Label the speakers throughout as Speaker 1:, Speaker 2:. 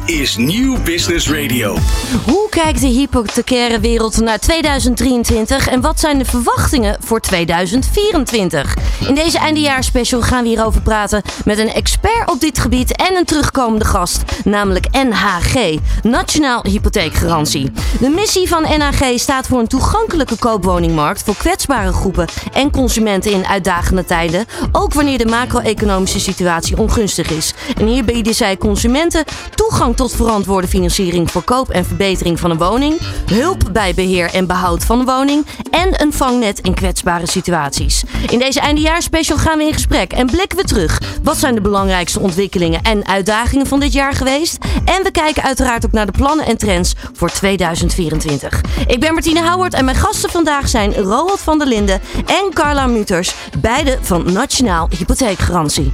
Speaker 1: Is Nieuw Business Radio.
Speaker 2: Hoe kijkt de hypothecaire wereld naar 2023 en wat zijn de verwachtingen voor 2024? In deze eindejaarsspecial gaan we hierover praten met een expert op dit gebied en een terugkomende gast, namelijk NHG, Nationaal Hypotheekgarantie. De missie van NHG staat voor een toegankelijke koopwoningmarkt voor kwetsbare groepen en consumenten in uitdagende tijden, ook wanneer de macro-economische situatie ongunstig is. En hier bieden zij consumenten toegang tot verantwoorde financiering voor koop en verbetering van een woning, hulp bij beheer en behoud van de woning en een vangnet in kwetsbare situaties. In deze eindejaarsspecial gaan we in gesprek en blikken we terug. Wat zijn de belangrijkste ontwikkelingen en uitdagingen van dit jaar geweest? En we kijken uiteraard ook naar de plannen en trends voor 2024. Ik ben Martine Houwert en mijn gasten vandaag zijn Roald van der Linden en Carla Muters, beide van Nationaal Hypotheekgarantie.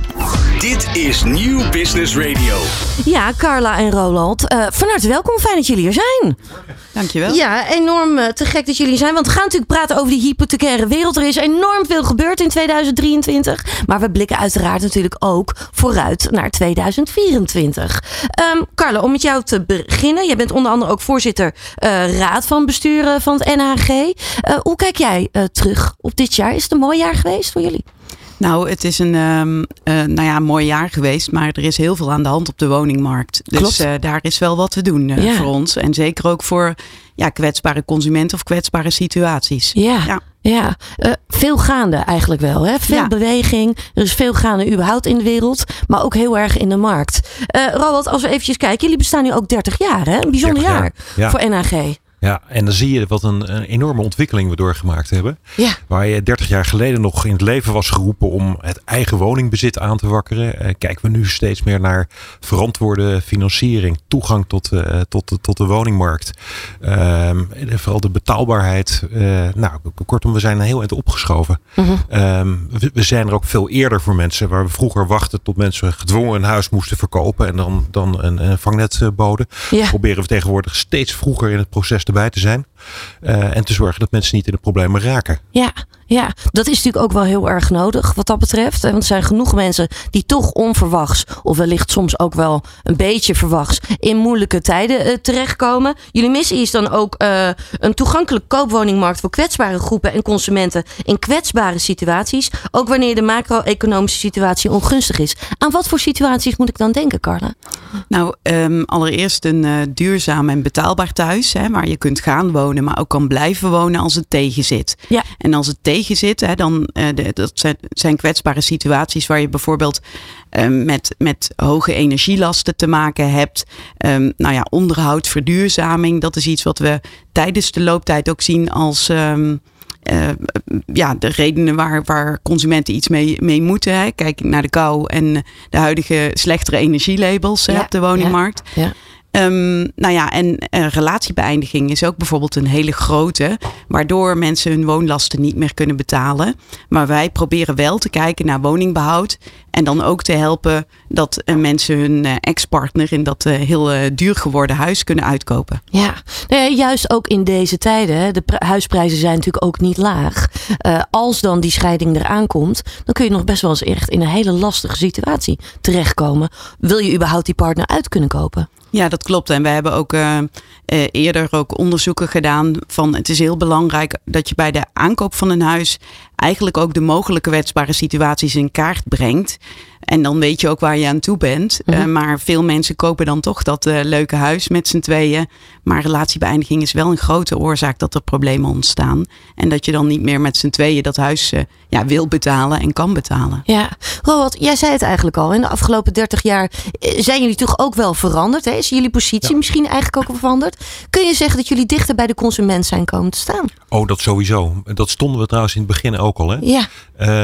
Speaker 1: Dit is Nieuw Business Radio.
Speaker 2: Ja, Carla en Roland, uh, van harte welkom. Fijn dat jullie er zijn.
Speaker 3: Dankjewel.
Speaker 2: Ja, enorm uh, te gek dat jullie zijn. Want we gaan natuurlijk praten over die hypothecaire wereld. Er is enorm veel gebeurd in 2023. Maar we blikken uiteraard natuurlijk ook vooruit naar 2024. Um, Carla, om met jou te beginnen. Jij bent onder andere ook voorzitter uh, raad van bestuur van het NHG. hoe kijk jij terug op dit jaar? Is het een mooi jaar geweest voor jullie?
Speaker 3: Nou, het is een um, uh, nou ja, mooi jaar geweest, maar er is heel veel aan de hand op de woningmarkt. Dus uh, daar is wel wat te doen uh, ja. voor ons. En zeker ook voor ja, kwetsbare consumenten of kwetsbare situaties.
Speaker 2: Ja. ja. Ja, veel gaande eigenlijk wel. Hè? Veel ja. beweging. Er is veel gaande überhaupt in de wereld. Maar ook heel erg in de markt. Robert, als we eventjes kijken. Jullie bestaan nu ook 30 jaar. Hè? Een bijzonder jaar, jaar ja. voor NAG.
Speaker 4: Ja, en dan zie je wat een, een, enorme ontwikkeling we doorgemaakt hebben.
Speaker 2: Ja.
Speaker 4: Waar je 30 jaar geleden nog in het leven was geroepen om het eigen woningbezit aan te wakkeren. Eh, kijken we nu steeds meer naar verantwoorde financiering, toegang tot, uh, tot, tot de woningmarkt. Uh, vooral de betaalbaarheid. Uh, nou, kortom, we zijn heel eind opgeschoven. Mm -hmm. we, we, zijn er ook veel eerder voor mensen. Waar we vroeger wachten tot mensen gedwongen een huis moesten verkopen en dan, dan een, een vangnet boden.
Speaker 2: Ja.
Speaker 4: Proberen we tegenwoordig steeds vroeger in het proces erbij te zijn. Uh, en te zorgen dat mensen niet in de problemen raken.
Speaker 2: Ja, ja, dat is natuurlijk ook wel heel erg nodig wat dat betreft. Want er zijn genoeg mensen die toch onverwachts, of wellicht soms ook wel een beetje verwachts, in moeilijke tijden uh, terechtkomen. Jullie missie is dan ook uh, een toegankelijk koopwoningmarkt voor kwetsbare groepen en consumenten in kwetsbare situaties. Ook wanneer de macro-economische situatie ongunstig is. Aan wat voor situaties moet ik dan denken, Carla?
Speaker 3: Nou, um, allereerst een uh, duurzaam en betaalbaar thuis, hè, waar je kunt gaan wonen, maar ook kan blijven wonen als het tegen zit.
Speaker 2: Ja.
Speaker 3: En als het tegen zit, hè, dan uh, de, dat zijn, zijn, kwetsbare situaties waar je bijvoorbeeld uh, met, met hoge energielasten te maken hebt. Um, nou ja, onderhoud, verduurzaming, dat is iets wat we tijdens de looptijd ook zien als. Um, uh, ja, de redenen waar, waar consumenten iets mee, mee moeten. Hè. Kijk naar de kou en de huidige slechtere energielabels ja, hè, op de woningmarkt.
Speaker 2: Ja, ja.
Speaker 3: Um, nou ja, en uh, relatiebeëindiging is ook bijvoorbeeld een hele grote, waardoor mensen hun woonlasten niet meer kunnen betalen. Maar wij proberen wel te kijken naar woningbehoud en dan ook te helpen dat uh, mensen hun uh, ex-partner in dat heel duur geworden huis kunnen uitkopen.
Speaker 2: Ja, nee, juist ook in deze tijden. De huisprijzen zijn natuurlijk ook niet laag. als dan die scheiding eraan komt, dan kun je nog best wel eens echt in een hele lastige situatie terechtkomen. Wil je überhaupt die partner uit kunnen kopen?
Speaker 3: Ja, dat klopt. En we hebben ook uh, eerder ook onderzoeken gedaan van het is heel belangrijk dat je bij de aankoop van een huis eigenlijk ook de mogelijke wetsbare situaties in kaart brengt. En dan weet je ook waar je aan toe bent. Mm -hmm. uh, maar veel mensen kopen dan toch dat uh, leuke huis met z'n tweeën. Maar relatiebeëindiging is wel een grote oorzaak dat er problemen ontstaan. En dat je dan niet meer met z'n tweeën dat huis uh, ja, wil betalen en kan betalen.
Speaker 2: Ja, Robert, jij zei het eigenlijk al. In de afgelopen 30 jaar zijn jullie toch ook wel veranderd. Hè? Is jullie positie ja. misschien eigenlijk ook wel veranderd? Kun je zeggen dat jullie dichter bij de consument zijn komen te staan?
Speaker 4: Oh, dat sowieso. Dat stonden we trouwens in het begin ook al. Hè?
Speaker 2: Ja.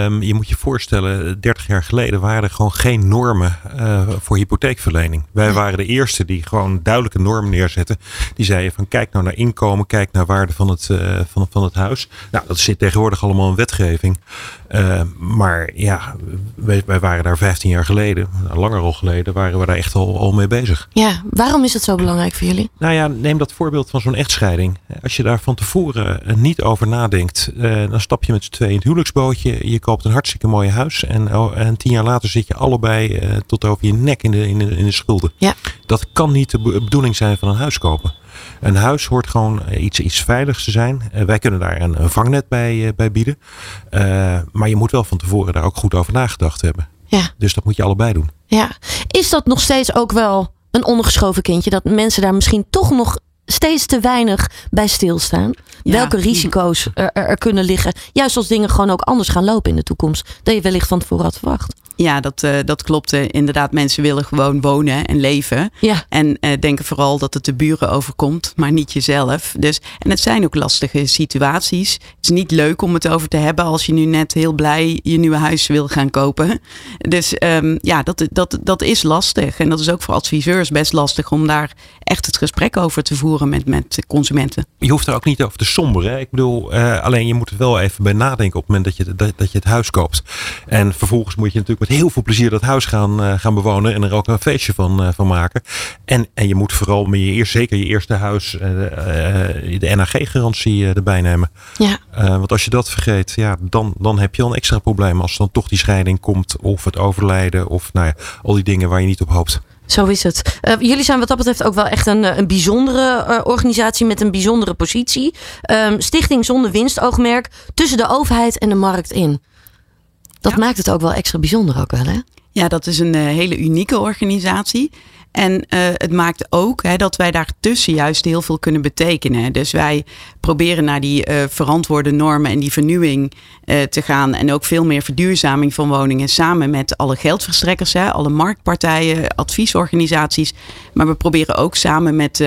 Speaker 4: Um, je moet je voorstellen, 30 jaar geleden waren er gewoon geen normen uh, voor hypotheekverlening. Wij waren de eerste die gewoon duidelijke normen neerzetten. Die zeiden van kijk nou naar inkomen, kijk naar waarde van het, uh, van, van het huis. Nou, dat zit tegenwoordig allemaal in wetgeving. Uh, maar ja, wij, wij, waren daar 15 jaar geleden, nou, langer al geleden, waren we daar echt al, al mee bezig.
Speaker 2: Ja, waarom is het zo belangrijk voor jullie?
Speaker 4: Nou ja, neem dat voorbeeld van zo'n echtscheiding. Als je daar van tevoren niet over nadenkt, uh, dan stap je met z'n tweeën in het huwelijksbootje. Je koopt een hartstikke mooi huis. En, oh, en tien jaar later zit je allebei uh, tot over je nek in de, in de, in de schulden.
Speaker 2: Ja.
Speaker 4: Dat kan niet de bedoeling zijn van een huis kopen. Een huis hoort gewoon iets, iets veiligs te zijn. Uh, wij kunnen daar een, een vangnet bij, uh, bij bieden. Uh, maar je moet wel van tevoren daar ook goed over nagedacht hebben.
Speaker 2: Ja.
Speaker 4: Dus dat moet je allebei doen.
Speaker 2: Ja. Is dat nog steeds ook wel een ondergeschoven kindje? Dat mensen daar misschien toch nog steeds te weinig bij stilstaan. Ja. Welke risico's er, er, kunnen liggen. Juist als dingen gewoon ook anders gaan lopen in de toekomst. Dan je wellicht van tevoren had verwacht.
Speaker 3: Ja, dat, uh, dat klopt. Inderdaad, mensen willen gewoon wonen en leven.
Speaker 2: Ja.
Speaker 3: En uh, denken vooral dat het de buren overkomt, maar niet jezelf. Dus, en het zijn ook lastige situaties. Het is niet leuk om het over te hebben als je nu net heel blij je nieuwe huis wil gaan kopen. Dus um, ja, dat, dat, dat is lastig. En dat is ook voor adviseurs best lastig om daar echt het gesprek over te voeren met, met consumenten.
Speaker 4: Je hoeft er ook niet over te somberen. Hè? Ik bedoel, uh, alleen je moet er wel even bij nadenken op het moment dat je, dat, dat je het huis koopt. En vervolgens moet je natuurlijk met heel veel plezier dat huis gaan, uh, gaan bewonen en er ook een feestje van, uh, van maken. En, en je moet vooral met je eerst, zeker je eerste huis uh, de NAG-garantie erbij nemen.
Speaker 2: Ja.
Speaker 4: want als je dat vergeet, ja, dan, dan heb je al een extra probleem als dan toch die scheiding komt of het overlijden of nou ja, al die dingen waar je niet op hoopt.
Speaker 2: Zo is het. Uh, jullie zijn wat dat betreft ook wel echt een, een bijzondere uh, organisatie met een bijzondere positie. Um, stichting zonder winstoogmerk tussen de overheid en de markt in. Dat ja. maakt het ook wel extra bijzonder ook wel, hè?
Speaker 3: Ja, dat is een uh, hele unieke organisatie. En uh, het maakt ook hè, dat wij daartussen juist heel veel kunnen betekenen. Dus wij proberen naar die uh, verantwoorde normen en die vernieuwing uh, te gaan. En ook veel meer verduurzaming van woningen samen met alle geldverstrekkers, hè, alle marktpartijen, adviesorganisaties. Maar we proberen ook samen met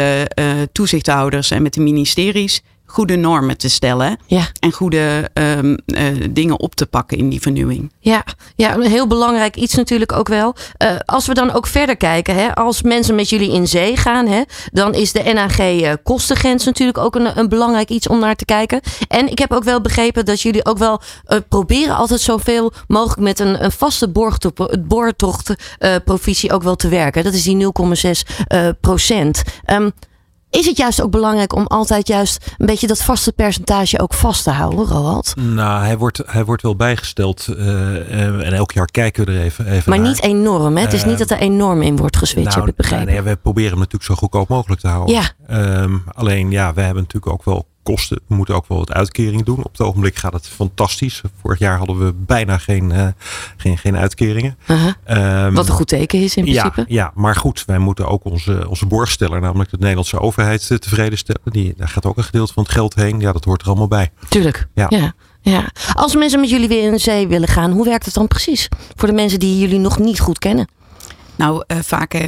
Speaker 3: toezichthouders en met de ministeries goede normen te stellen.
Speaker 2: Ja.
Speaker 3: En goede um, uh, dingen op te pakken in die vernieuwing.
Speaker 2: Ja, ja een heel belangrijk iets natuurlijk ook wel. Uh, als we dan ook verder kijken, hè, als mensen met jullie in zee gaan, hè, dan is de NAG uh, kostengrens natuurlijk ook een, een belangrijk iets om naar te kijken. En ik heb ook wel begrepen dat jullie ook wel proberen altijd zoveel mogelijk met een, een vaste boortochtprovisie ook wel te werken. Dat is die 0,6 procent. Um, is het juist ook belangrijk om altijd juist een beetje dat vaste percentage ook vast te houden, Roald?
Speaker 4: Nou, hij wordt, hij wordt wel bijgesteld uh, en elk jaar kijken we er even, even
Speaker 2: Maar
Speaker 4: naar.
Speaker 2: niet enorm, hè? Het is niet dat er enorm in wordt geswitcht,
Speaker 4: nou,
Speaker 2: heb ik begrepen.
Speaker 4: Nee, we proberen hem natuurlijk zo goedkoop mogelijk te houden.
Speaker 2: Ja.
Speaker 4: Um, alleen, ja, we hebben natuurlijk ook wel kosten. We moeten ook wel wat uitkering doen. Op het ogenblik gaat het fantastisch. Vorig jaar hadden we bijna geen, uh, geen, geen uitkeringen.
Speaker 2: Uh -huh. um, wat een goed teken is in principe.
Speaker 4: Ja, ja, maar goed, wij moeten ook onze, onze borgsteller, namelijk de Nederlandse overheid, tevreden stellen. Die, daar gaat ook een gedeelte van het geld heen. Ja, dat hoort er allemaal bij.
Speaker 2: Tuurlijk.
Speaker 4: Ja.
Speaker 2: ja. Ja. Als mensen met jullie weer in de zee willen gaan, hoe werkt het dan precies? Voor de mensen die jullie nog niet goed kennen.
Speaker 3: Nou, uh, vaak uh,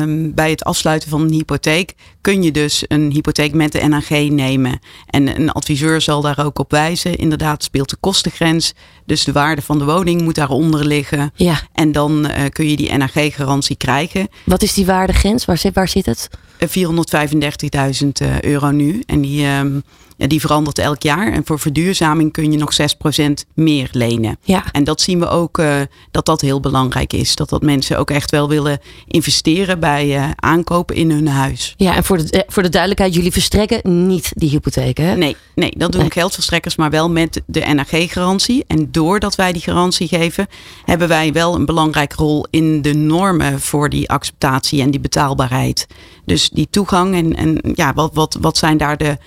Speaker 3: um, bij het afsluiten van een hypotheek kun je dus een hypotheek met de NAG nemen. En een adviseur zal daar ook op wijzen. Inderdaad, speelt de kostengrens. Dus de waarde van de woning moet daaronder liggen.
Speaker 2: Ja.
Speaker 3: En dan uh, kun je die NAG-garantie krijgen.
Speaker 2: Wat is die waardegrens? Waar zit, waar zit het?
Speaker 3: 435.000 euro nu. En die, um, ja, die verandert elk jaar. En voor verduurzaming kun je nog 6% meer lenen.
Speaker 2: Ja.
Speaker 3: En dat zien we ook uh, dat dat heel belangrijk is. Dat dat mensen ook echt wel willen investeren bij uh, aankopen in hun huis.
Speaker 2: Ja, en voor de, voor de duidelijkheid, jullie verstrekken niet die hypotheek, hè?
Speaker 3: Nee, nee dat doen nee. geldverstrekkers, maar wel met de NAG-garantie. En doordat wij die garantie geven, hebben wij wel een belangrijke rol in de normen voor die acceptatie en die betaalbaarheid. Dus die toegang en, en ja, wat, wat, wat zijn daar de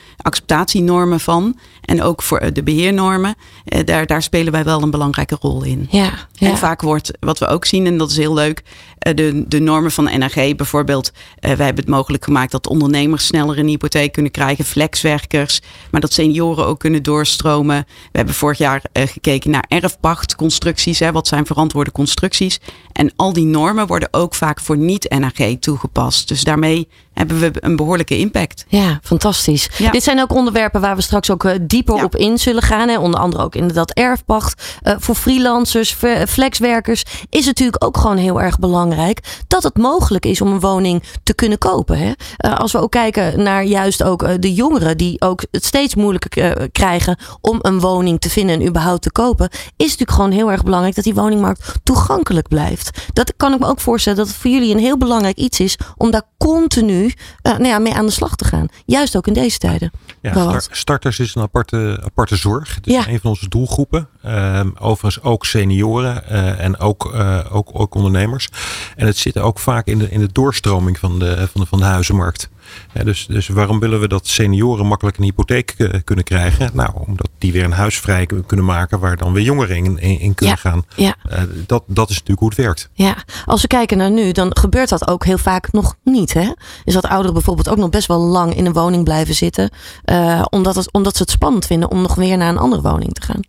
Speaker 3: acceptatienormen van? En ook voor de beheernormen. Eh, daar, daar spelen wij wel een belangrijke rol in.
Speaker 2: Ja, ja.
Speaker 3: En vaak wordt, wat we ook zien, en dat is heel leuk, eh, de, de normen van de NAG bijvoorbeeld. Uh, wij hebben het mogelijk gemaakt dat ondernemers sneller een hypotheek kunnen krijgen, flexwerkers, maar dat senioren ook kunnen doorstromen. We hebben vorig jaar uh, gekeken naar erfpachtconstructies. Hè, wat zijn verantwoorde constructies? En al die normen worden ook vaak voor niet-NAG toegepast. Dus daarmee hebben we een behoorlijke impact.
Speaker 2: Ja, fantastisch. Ja. Dit zijn ook onderwerpen waar we straks ook dieper ja. op in zullen gaan. Hè. Onder andere ook inderdaad erfpacht. Uh, voor freelancers, flexwerkers is het natuurlijk ook gewoon heel erg belangrijk belangrijk dat het mogelijk is om een woning te kunnen kopen. Hè? Uh, als we ook kijken naar juist ook uh, de jongeren die ook het steeds moeilijker uh, krijgen om een woning te vinden en überhaupt te kopen, is het natuurlijk gewoon heel erg belangrijk dat die woningmarkt toegankelijk blijft. Dat kan ik me ook voorstellen dat het voor jullie een heel belangrijk iets is om daar continu nou ja, mee aan de slag te gaan. Juist ook in deze tijden.
Speaker 4: Ja, starters is een aparte, aparte zorg. Het is ja. een van onze doelgroepen. Um, overigens ook senioren en ook, ook, ook ondernemers. En het zit ook vaak in de, in de doorstroming van de, van de, van de huizenmarkt. Ja, dus, dus waarom willen we dat senioren makkelijk een hypotheek uh, kunnen krijgen? Nou, omdat die weer een huis vrij kunnen maken waar dan weer jongeren in, in, kunnen
Speaker 2: ja,
Speaker 4: gaan.
Speaker 2: Ja.
Speaker 4: Uh, dat, dat is natuurlijk hoe het werkt.
Speaker 2: Ja, als we kijken naar nu, dan gebeurt dat ook heel vaak nog niet. Hè? Is dat ouderen bijvoorbeeld ook nog best wel lang in een woning blijven zitten, uh, omdat, het, omdat ze het spannend vinden om nog weer naar een andere woning te gaan?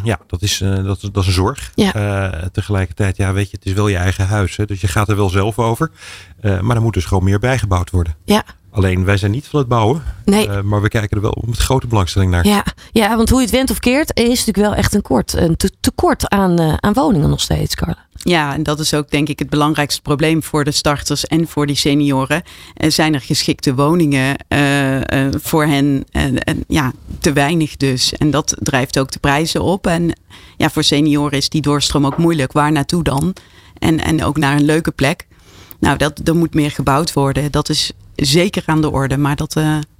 Speaker 4: ja, dat is, uh, dat, dat is een zorg.
Speaker 2: Ja.
Speaker 4: Uh, tegelijkertijd, ja, weet je, het is wel je eigen huis. Hè, dus je gaat er wel zelf over. Uh, maar er moet dus gewoon meer bijgebouwd worden.
Speaker 2: Ja.
Speaker 4: Alleen wij zijn niet van het bouwen.
Speaker 2: Nee.
Speaker 4: maar we kijken er wel met grote belangstelling naar.
Speaker 2: Ja, ja want hoe je het went of keert, is natuurlijk wel echt een, kort, een te, tekort aan, aan woningen nog steeds, Carla.
Speaker 3: Ja, en dat is ook denk ik het belangrijkste probleem voor de starters en voor die senioren. Uh, zijn er geschikte woningen uh, uh, voor hen? en ja, te weinig dus. En dat drijft ook de prijzen op. En ja, voor senioren is die doorstroom ook moeilijk. Waar naartoe dan? En, en ook naar een leuke plek. Nou, dat, er moet meer gebouwd worden. Dat is zeker aan de orde. Maar dat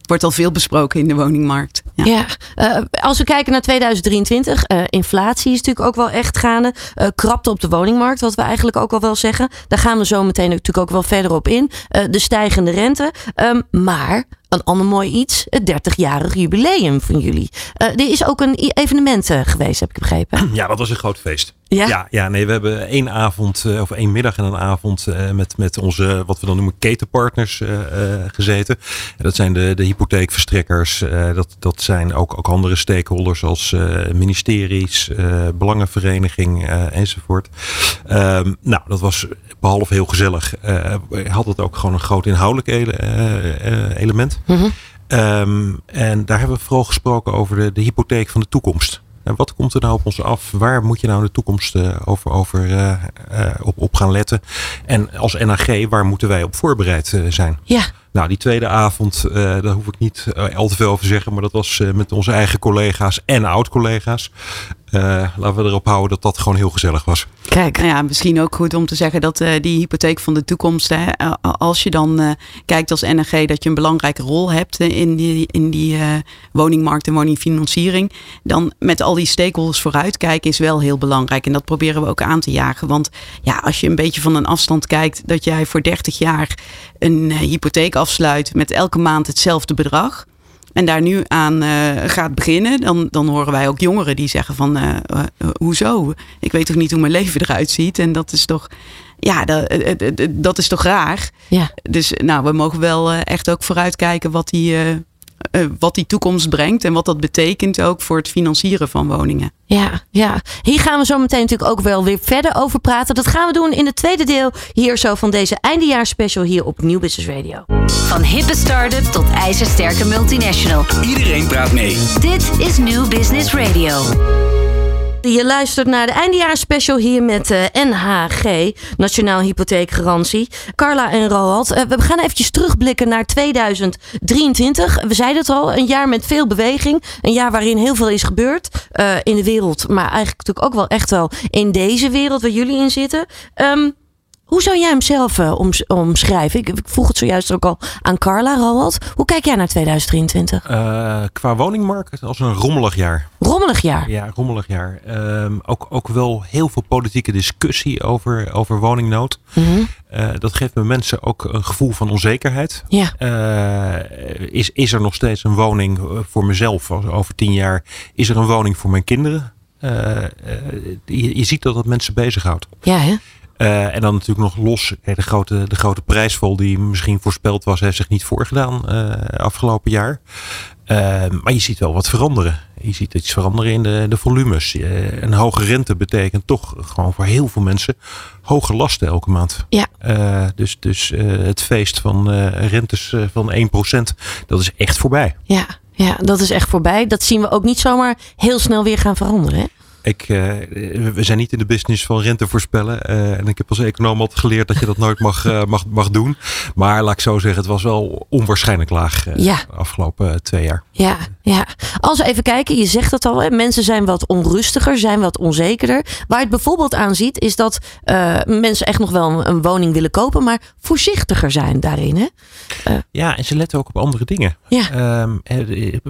Speaker 3: wordt al veel besproken in de woningmarkt.
Speaker 2: Ja, ja uh, als we kijken naar 2023, uh, inflatie is natuurlijk ook wel echt gaande. Krapte op de woningmarkt, wat we eigenlijk ook al wel zeggen. Daar gaan we zo meteen natuurlijk ook wel verder op in. de stijgende rente. Um, maar een ander mooi iets, het 30-jarig jubileum van jullie. Uh, er is ook een evenement uh, geweest, heb ik begrepen.
Speaker 4: Ja, dat was een groot feest.
Speaker 2: Ja,
Speaker 4: ja, ja nee, we hebben één avond, uh, of één middag en een avond met, met onze, wat we dan noemen, ketenpartners gezeten. En dat zijn de, de hypotheekverstrekkers, dat, dat zijn ook, ook andere stakeholders als ministeries, belangenvereniging enzovoort. Um, nou, dat was behalve heel gezellig, had het ook gewoon een groot inhoudelijk ele element.
Speaker 2: Mm -hmm.
Speaker 4: um, en daar hebben we vooral gesproken over de, de hypotheek van de toekomst. En wat komt er nou op ons af? Waar moet je nou in de toekomst uh, over, over uh, uh, op, op gaan letten? En als NAG, waar moeten wij op voorbereid zijn?
Speaker 2: Ja.
Speaker 4: Nou, die tweede avond, daar hoef ik niet al te veel over te zeggen, maar dat was met onze eigen collega's en oud-collega's. Uh, laten we erop houden dat dat gewoon heel gezellig was.
Speaker 3: Kijk, nou ja, misschien ook goed om te zeggen dat uh, die hypotheek van de toekomst, hè, als je dan uh, kijkt als NRG dat je een belangrijke rol hebt in die, in die woningmarkt en woningfinanciering, dan met al die stakeholders vooruitkijken is wel heel belangrijk. En dat proberen we ook aan te jagen. Want ja, als je een beetje van een afstand kijkt dat jij voor 30 jaar een hypotheek afsluit met elke maand hetzelfde bedrag en daar nu aan uh, gaat beginnen, dan, dan horen wij ook jongeren die zeggen van uh, uh, hoezo? Ik weet toch niet hoe mijn leven eruit ziet. En dat is toch, ja, dat, dat is toch raar.
Speaker 2: Ja.
Speaker 3: Dus nou, we mogen wel echt ook vooruitkijken wat die, wat die toekomst brengt en wat dat betekent ook voor het financieren van woningen.
Speaker 2: Ja, ja, hier gaan we zo meteen natuurlijk ook wel weer verder over praten. Dat gaan we doen in het tweede deel hier zo van deze eindejaarsspecial hier op Nieuw Business Radio.
Speaker 5: Van hippe start-up tot ijzersterke multinational.
Speaker 1: Iedereen praat mee.
Speaker 5: Dit is Nieuw Business Radio.
Speaker 2: Je luistert naar de eindejaarsspecial hier met uh, NHG, Nationaal Hypotheekgarantie. Carla en Roald, uh, we gaan eventjes terugblikken naar 2023. We zeiden het al, een jaar met veel beweging. Een jaar waarin heel veel is gebeurd uh, in de wereld. Maar eigenlijk natuurlijk ook wel echt wel in deze wereld waar jullie in zitten. Um, hoe zou jij hem zelf uh, oms omschrijven? Ik, ik, vroeg het zojuist ook al aan Carla, Roald. Hoe kijk jij naar 2023?
Speaker 4: Uh, qua woningmarkt als een rommelig jaar.
Speaker 2: Rommelig jaar?
Speaker 4: Ja, rommelig jaar. Um, ook, ook wel heel veel politieke discussie over, over woningnood.
Speaker 2: Mm -hmm.
Speaker 4: uh, dat geeft me mensen ook een gevoel van onzekerheid.
Speaker 2: Ja.
Speaker 4: is, is er nog steeds een woning voor mezelf over tien jaar? Is er een woning voor mijn kinderen? Je, je ziet dat dat mensen bezighoudt.
Speaker 2: Ja, hè?
Speaker 4: Uh, en dan natuurlijk nog los, de grote, de grote prijsval die misschien voorspeld was, heeft zich niet voorgedaan uh, afgelopen jaar. Uh, maar je ziet wel wat veranderen. Je ziet iets veranderen in de, de volumes. een hoge rente betekent toch gewoon voor heel veel mensen hoge lasten elke maand.
Speaker 2: Ja.
Speaker 4: dus dus het feest van rentes van 1%, dat is echt voorbij.
Speaker 2: Ja, ja, dat is echt voorbij. Dat zien we ook niet zomaar heel snel weer gaan veranderen. Hè?
Speaker 4: Ik, uh, we zijn niet in de business van rente voorspellen. Uh, en ik heb als econoom altijd geleerd dat je dat nooit mag, uh, mag, mag doen. Maar laat ik zo zeggen, het was wel onwaarschijnlijk laag ja. de afgelopen twee jaar.
Speaker 2: Ja, ja. Als we even kijken, je zegt het al, hè, mensen zijn wat onrustiger, zijn wat onzekerder. Waar het bijvoorbeeld aan ziet, is dat mensen echt nog wel een, een, woning willen kopen, maar voorzichtiger zijn daarin. Hè?
Speaker 4: ja, en ze letten ook op andere dingen.
Speaker 2: Ja.
Speaker 4: Um,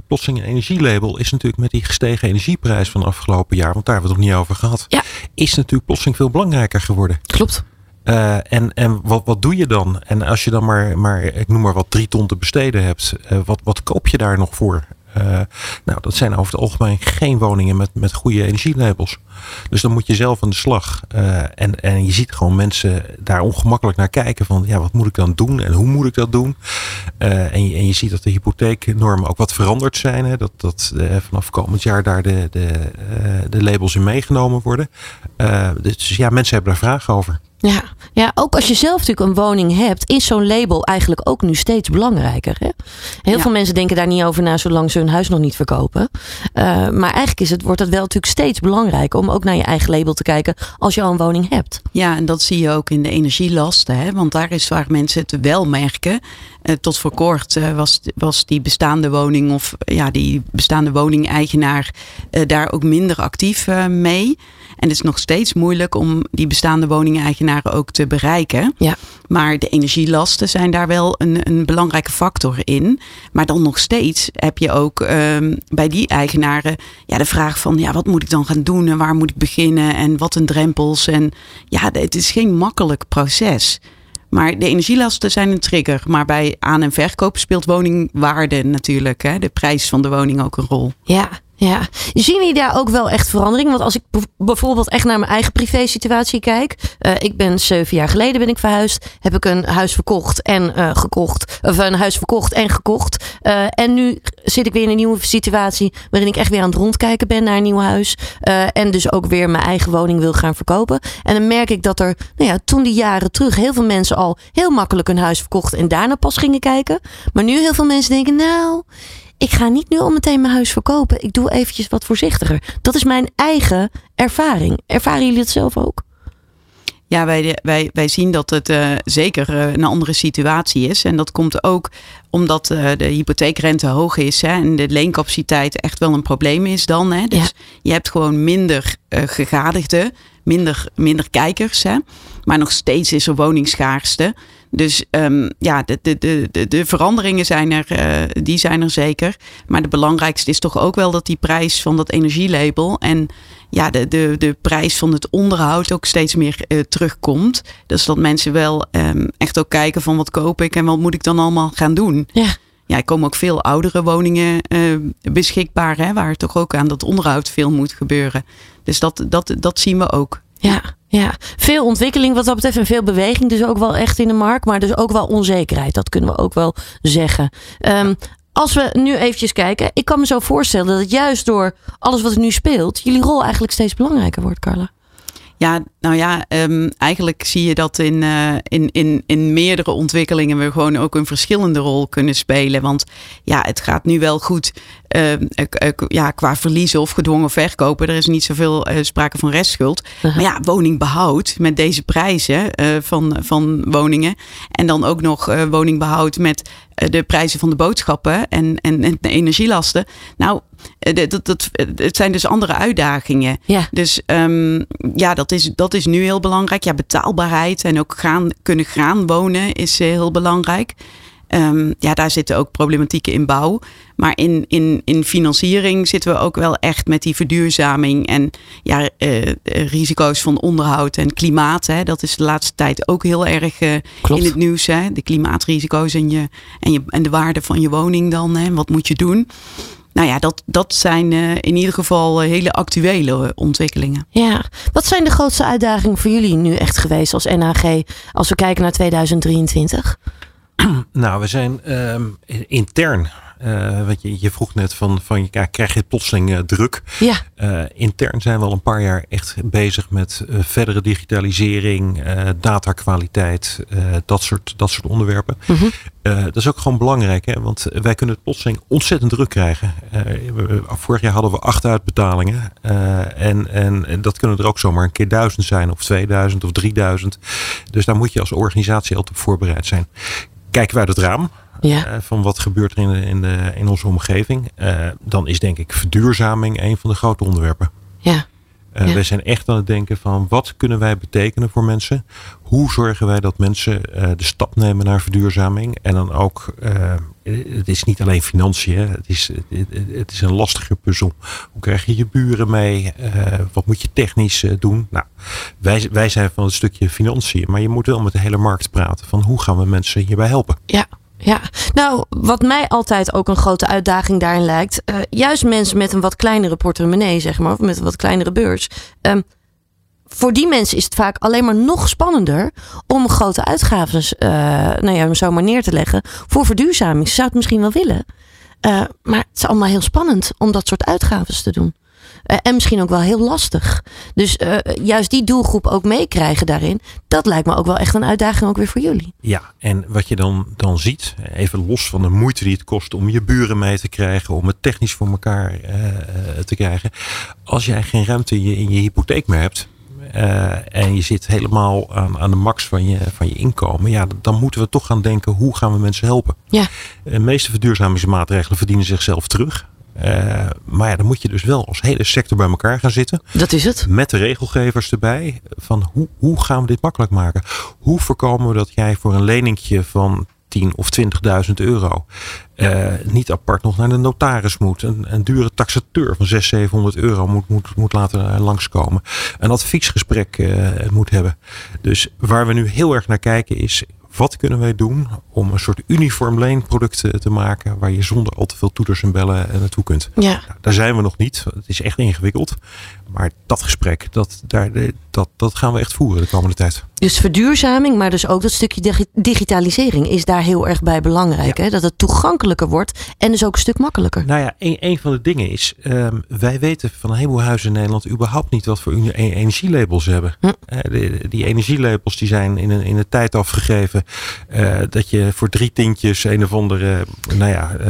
Speaker 4: plotseling een energielabel is natuurlijk met die gestegen energieprijs van de afgelopen jaar, want daar hebben we het nog niet over gehad,
Speaker 2: ja.
Speaker 4: is natuurlijk plotseling veel belangrijker geworden.
Speaker 2: Klopt.
Speaker 4: Uh, en en wat, wat doe je dan? En als je dan maar, maar ik noem maar wat drie ton te besteden hebt, uh, wat, wat koop je daar nog voor? Uh, nou, dat zijn over het algemeen geen woningen met, met goede energielabels. Dus dan moet je zelf aan de slag. Uh, en, en je ziet gewoon mensen daar ongemakkelijk naar kijken van ja, wat moet ik dan doen en hoe moet ik dat doen? Uh, en, je, en je ziet dat de hypotheeknormen ook wat veranderd zijn. Hè? Dat, dat vanaf komend jaar daar de, de, de labels in meegenomen worden. dus ja, mensen hebben daar vragen over.
Speaker 2: Ja, ja, ook als je zelf natuurlijk een woning hebt, is zo'n label eigenlijk ook nu steeds belangrijker. Hè? Heel ja. veel mensen denken daar niet over na zolang ze hun huis nog niet verkopen. Uh, maar eigenlijk is het, wordt het wel natuurlijk steeds belangrijker om ook naar je eigen label te kijken als je al een woning hebt.
Speaker 3: Ja, en dat zie je ook in de energielasten. Hè? Want daar is waar mensen het wel merken. Uh, tot voor kort uh, was, was die bestaande woning of ja, die bestaande woningeigenaar daar ook minder actief mee. En het is nog steeds moeilijk om die bestaande woningeigenaren ook te bereiken.
Speaker 2: Ja.
Speaker 3: Maar de energielasten zijn daar wel een, een belangrijke factor in. Maar dan nog steeds heb je ook um, bij die eigenaren ja, de vraag van ja, wat moet ik dan gaan doen en waar moet ik beginnen en wat een drempels. En ja, het is geen makkelijk proces. Maar de energielasten zijn een trigger. Maar bij aan- en verkoop speelt woningwaarde natuurlijk. Hè? De prijs van de woning ook een rol.
Speaker 2: Ja, ja, zien jullie daar ook wel echt verandering? Want als ik bijvoorbeeld echt naar mijn eigen privé situatie kijk. Uh, ik ben zeven jaar geleden ben ik verhuisd. Heb ik een huis verkocht en uh, gekocht. Of een huis verkocht en gekocht. Uh, en nu zit ik weer in een nieuwe situatie. Waarin ik echt weer aan het rondkijken ben naar een nieuw huis. en dus ook weer mijn eigen woning wil gaan verkopen. En dan merk ik dat er, nou ja, toen die jaren terug heel veel mensen al heel makkelijk een huis verkocht. En daarna pas gingen kijken. Maar nu heel veel mensen denken, nou ik ga niet nu al meteen mijn huis verkopen. Ik doe eventjes wat voorzichtiger. Dat is mijn eigen ervaring. Ervaren jullie het zelf ook?
Speaker 3: Ja, wij, wij, wij zien dat het uh, zeker uh, een andere situatie is. En dat komt ook omdat uh, de hypotheekrente hoog is hè, en de leencapaciteit echt wel een probleem is dan. Hè. Dus ja. je hebt gewoon minder gegadigden, minder, minder kijkers. Hè. Maar nog steeds is er woningschaarste. Dus um, ja, de, de, de, de veranderingen zijn er, uh, die zijn er zeker. Maar de belangrijkste is toch ook wel dat die prijs van dat energielabel en ja, de, de, de prijs van het onderhoud ook steeds meer uh, terugkomt. Dus dat mensen wel um, echt ook kijken van wat koop ik en wat moet ik dan allemaal gaan doen.
Speaker 2: Ja.
Speaker 3: Ja, er komen ook veel oudere woningen uh, beschikbaar, hè, waar toch ook aan dat onderhoud veel moet gebeuren. Dus dat, dat, dat zien we ook.
Speaker 2: Ja, ja, veel ontwikkeling wat dat betreft en veel beweging dus ook wel echt in de markt, maar dus ook wel onzekerheid. Dat kunnen we ook wel zeggen. Um, als we nu eventjes kijken, ik kan me zo voorstellen dat juist door alles wat er nu speelt, jullie rol eigenlijk steeds belangrijker wordt, Carla.
Speaker 3: Ja, nou ja, um, eigenlijk zie je dat in, uh, in, in, in meerdere ontwikkelingen we gewoon ook een verschillende rol kunnen spelen. Want ja, het gaat nu wel goed uh, uh, ja, qua verliezen of gedwongen verkopen. Er is niet zoveel sprake van restschuld. -huh. Maar ja, woningbehoud met deze prijzen van, van woningen. En dan ook nog woningbehoud met de prijzen van de boodschappen en, en, en de energielasten. Nou, dat, dat, het zijn dus andere uitdagingen.
Speaker 2: Ja.
Speaker 3: Dus um, ja, dat is, dat is nu heel belangrijk. Ja, betaalbaarheid en ook gaan, kunnen gaan wonen is heel belangrijk. Um, ja, daar zitten ook problematieken in bouw. Maar in, in, in financiering zitten we ook wel echt met die verduurzaming en ja, uh, risico's van onderhoud en klimaat. Hè. Dat is de laatste tijd ook heel erg uh, in het nieuws. Hè. De klimaatrisico's en, je, en, je, en de waarde van je woning dan. Hè. Wat moet je doen? nou ja, dat, dat zijn in ieder geval hele actuele ontwikkelingen.
Speaker 2: Ja, wat zijn de grootste uitdagingen voor jullie nu echt geweest als NAG als we kijken naar 2023?
Speaker 4: Nou, we zijn um, intern Uh, want je, je vroeg net van, van ja, krijg je plotseling uh, druk?
Speaker 2: Ja.
Speaker 4: Uh, intern zijn we al een paar jaar echt bezig met verdere digitalisering, datakwaliteit, dat, soort, dat soort onderwerpen.
Speaker 2: Mm -hmm.
Speaker 4: dat is ook gewoon belangrijk, hè? want wij kunnen het plotseling ontzettend druk krijgen. vorig jaar hadden we acht uitbetalingen en, en dat kunnen er ook zomaar een keer duizend zijn of 2000 of 3000. Dus daar moet je als organisatie altijd op voorbereid zijn. Kijken we uit het raam,
Speaker 2: ja.
Speaker 4: uh, van wat gebeurt er in, de, in, de, in onze omgeving, uh, dan is denk ik verduurzaming een van de grote onderwerpen.
Speaker 2: Ja.
Speaker 4: Uh,
Speaker 2: Ja.
Speaker 4: Wij zijn echt aan het denken van wat kunnen wij betekenen voor mensen? Hoe zorgen wij dat mensen de stap nemen naar verduurzaming? En dan ook, het is niet alleen financiën, het, is, het, het, is een lastige puzzel. Hoe krijg je je buren mee? wat moet je technisch doen? Nou, wij, wij zijn van het stukje financiën, maar je moet wel met de hele markt praten van hoe gaan we mensen hierbij helpen?
Speaker 2: Ja. Ja, nou, wat mij altijd ook een grote uitdaging daarin lijkt. Uh, juist mensen met een wat kleinere portemonnee, zeg maar, of met een wat kleinere beurs. Um, voor die mensen is het vaak alleen maar nog spannender om grote uitgaven, uh, nou ja, zo maar neer te leggen voor verduurzaming. Ze zouden het misschien wel willen, uh, maar het is allemaal heel spannend om dat soort uitgaven te doen. Uh, en misschien ook wel heel lastig. Dus uh, juist die doelgroep ook meekrijgen daarin, dat lijkt me ook wel echt een uitdaging ook weer voor jullie.
Speaker 4: Ja, en wat je dan, dan ziet, even los van de moeite die het kost om je buren mee te krijgen, om het technisch voor elkaar uh, te krijgen. Als jij geen ruimte in je, in je hypotheek meer hebt, uh, en je zit helemaal aan, aan de max van je, van je inkomen, ja, dan moeten we toch gaan denken: hoe gaan we mensen helpen?
Speaker 2: Ja.
Speaker 4: De meeste verduurzamingsmaatregelen verdienen zichzelf terug. Uh, maar ja, dan moet je dus wel als hele sector bij elkaar gaan zitten.
Speaker 2: Dat is het.
Speaker 4: Met de regelgevers erbij. Van hoe, hoe gaan we dit makkelijk maken? Hoe voorkomen we dat jij voor een leningje van 10 of 20.000 euro uh, niet apart nog naar de notaris moet. Een, een dure taxateur van 600, 700 euro moet, moet, moet laten langskomen. Een adviesgesprek uh, moet hebben. Dus waar we nu heel erg naar kijken is wat kunnen wij doen om een soort uniform leenproduct te maken waar je zonder al te veel toeters en bellen naartoe kunt?
Speaker 2: Ja.
Speaker 4: Nou, daar zijn we nog niet. Het is echt ingewikkeld. Maar dat gesprek, dat, daar, dat, dat gaan we echt voeren de komende tijd.
Speaker 2: Dus verduurzaming, maar dus ook dat stukje digitalisering is daar heel erg bij belangrijk.
Speaker 4: Ja.
Speaker 2: Hè? Dat het toegankelijker wordt en dus ook een stuk makkelijker.
Speaker 4: Nou ja, een, een van de dingen is, um, wij weten van een heleboel huizen in Nederland überhaupt niet wat voor energielabels hebben.
Speaker 2: Hm.
Speaker 4: Uh, die, die energielabels die zijn in een, in een tijd afgegeven uh, dat je voor drie tientjes een of andere, nou ja, uh,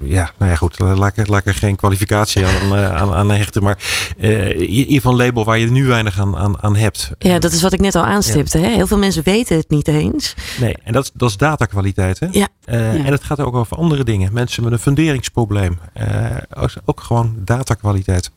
Speaker 4: ja, nou ja goed, laat ik, laat ik er geen kwalificatie aan, aan, aan hechten. Maar in ieder geval een label waar je nu weinig aan, aan, aan hebt.
Speaker 2: Ja, dat is wat ik net al aanstipte. Ja. Hè? Heel veel mensen weten het niet eens.
Speaker 4: Nee, en dat, dat is datakwaliteit. Hè?
Speaker 2: Ja.
Speaker 4: Uh, ja. En het gaat ook over andere dingen. Mensen met een funderingsprobleem. Uh, ook gewoon datakwaliteit.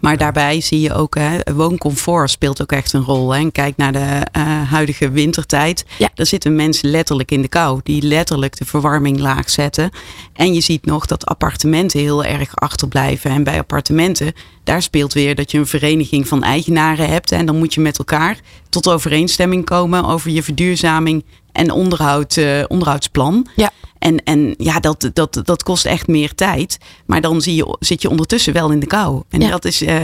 Speaker 3: Maar daarbij zie je ook, hè, wooncomfort speelt ook echt een rol. Hè? En kijk naar de uh, huidige wintertijd.
Speaker 2: Ja.
Speaker 3: Daar zitten mensen letterlijk in de kou. Die letterlijk de verwarming laag zetten. En je ziet nog dat appartementen heel erg achterblijven. En bij appartementen, daar speelt weer dat je een vereniging van eigenaren hebt. En dan moet je met elkaar tot overeenstemming komen over je verduurzaming en onderhoud, uh, onderhoudsplan.
Speaker 2: Ja.
Speaker 3: En, en ja, dat, dat, dat kost echt meer tijd. Maar dan zie je, zit je ondertussen wel in de kou. En
Speaker 2: Ja.
Speaker 3: dat is, uh,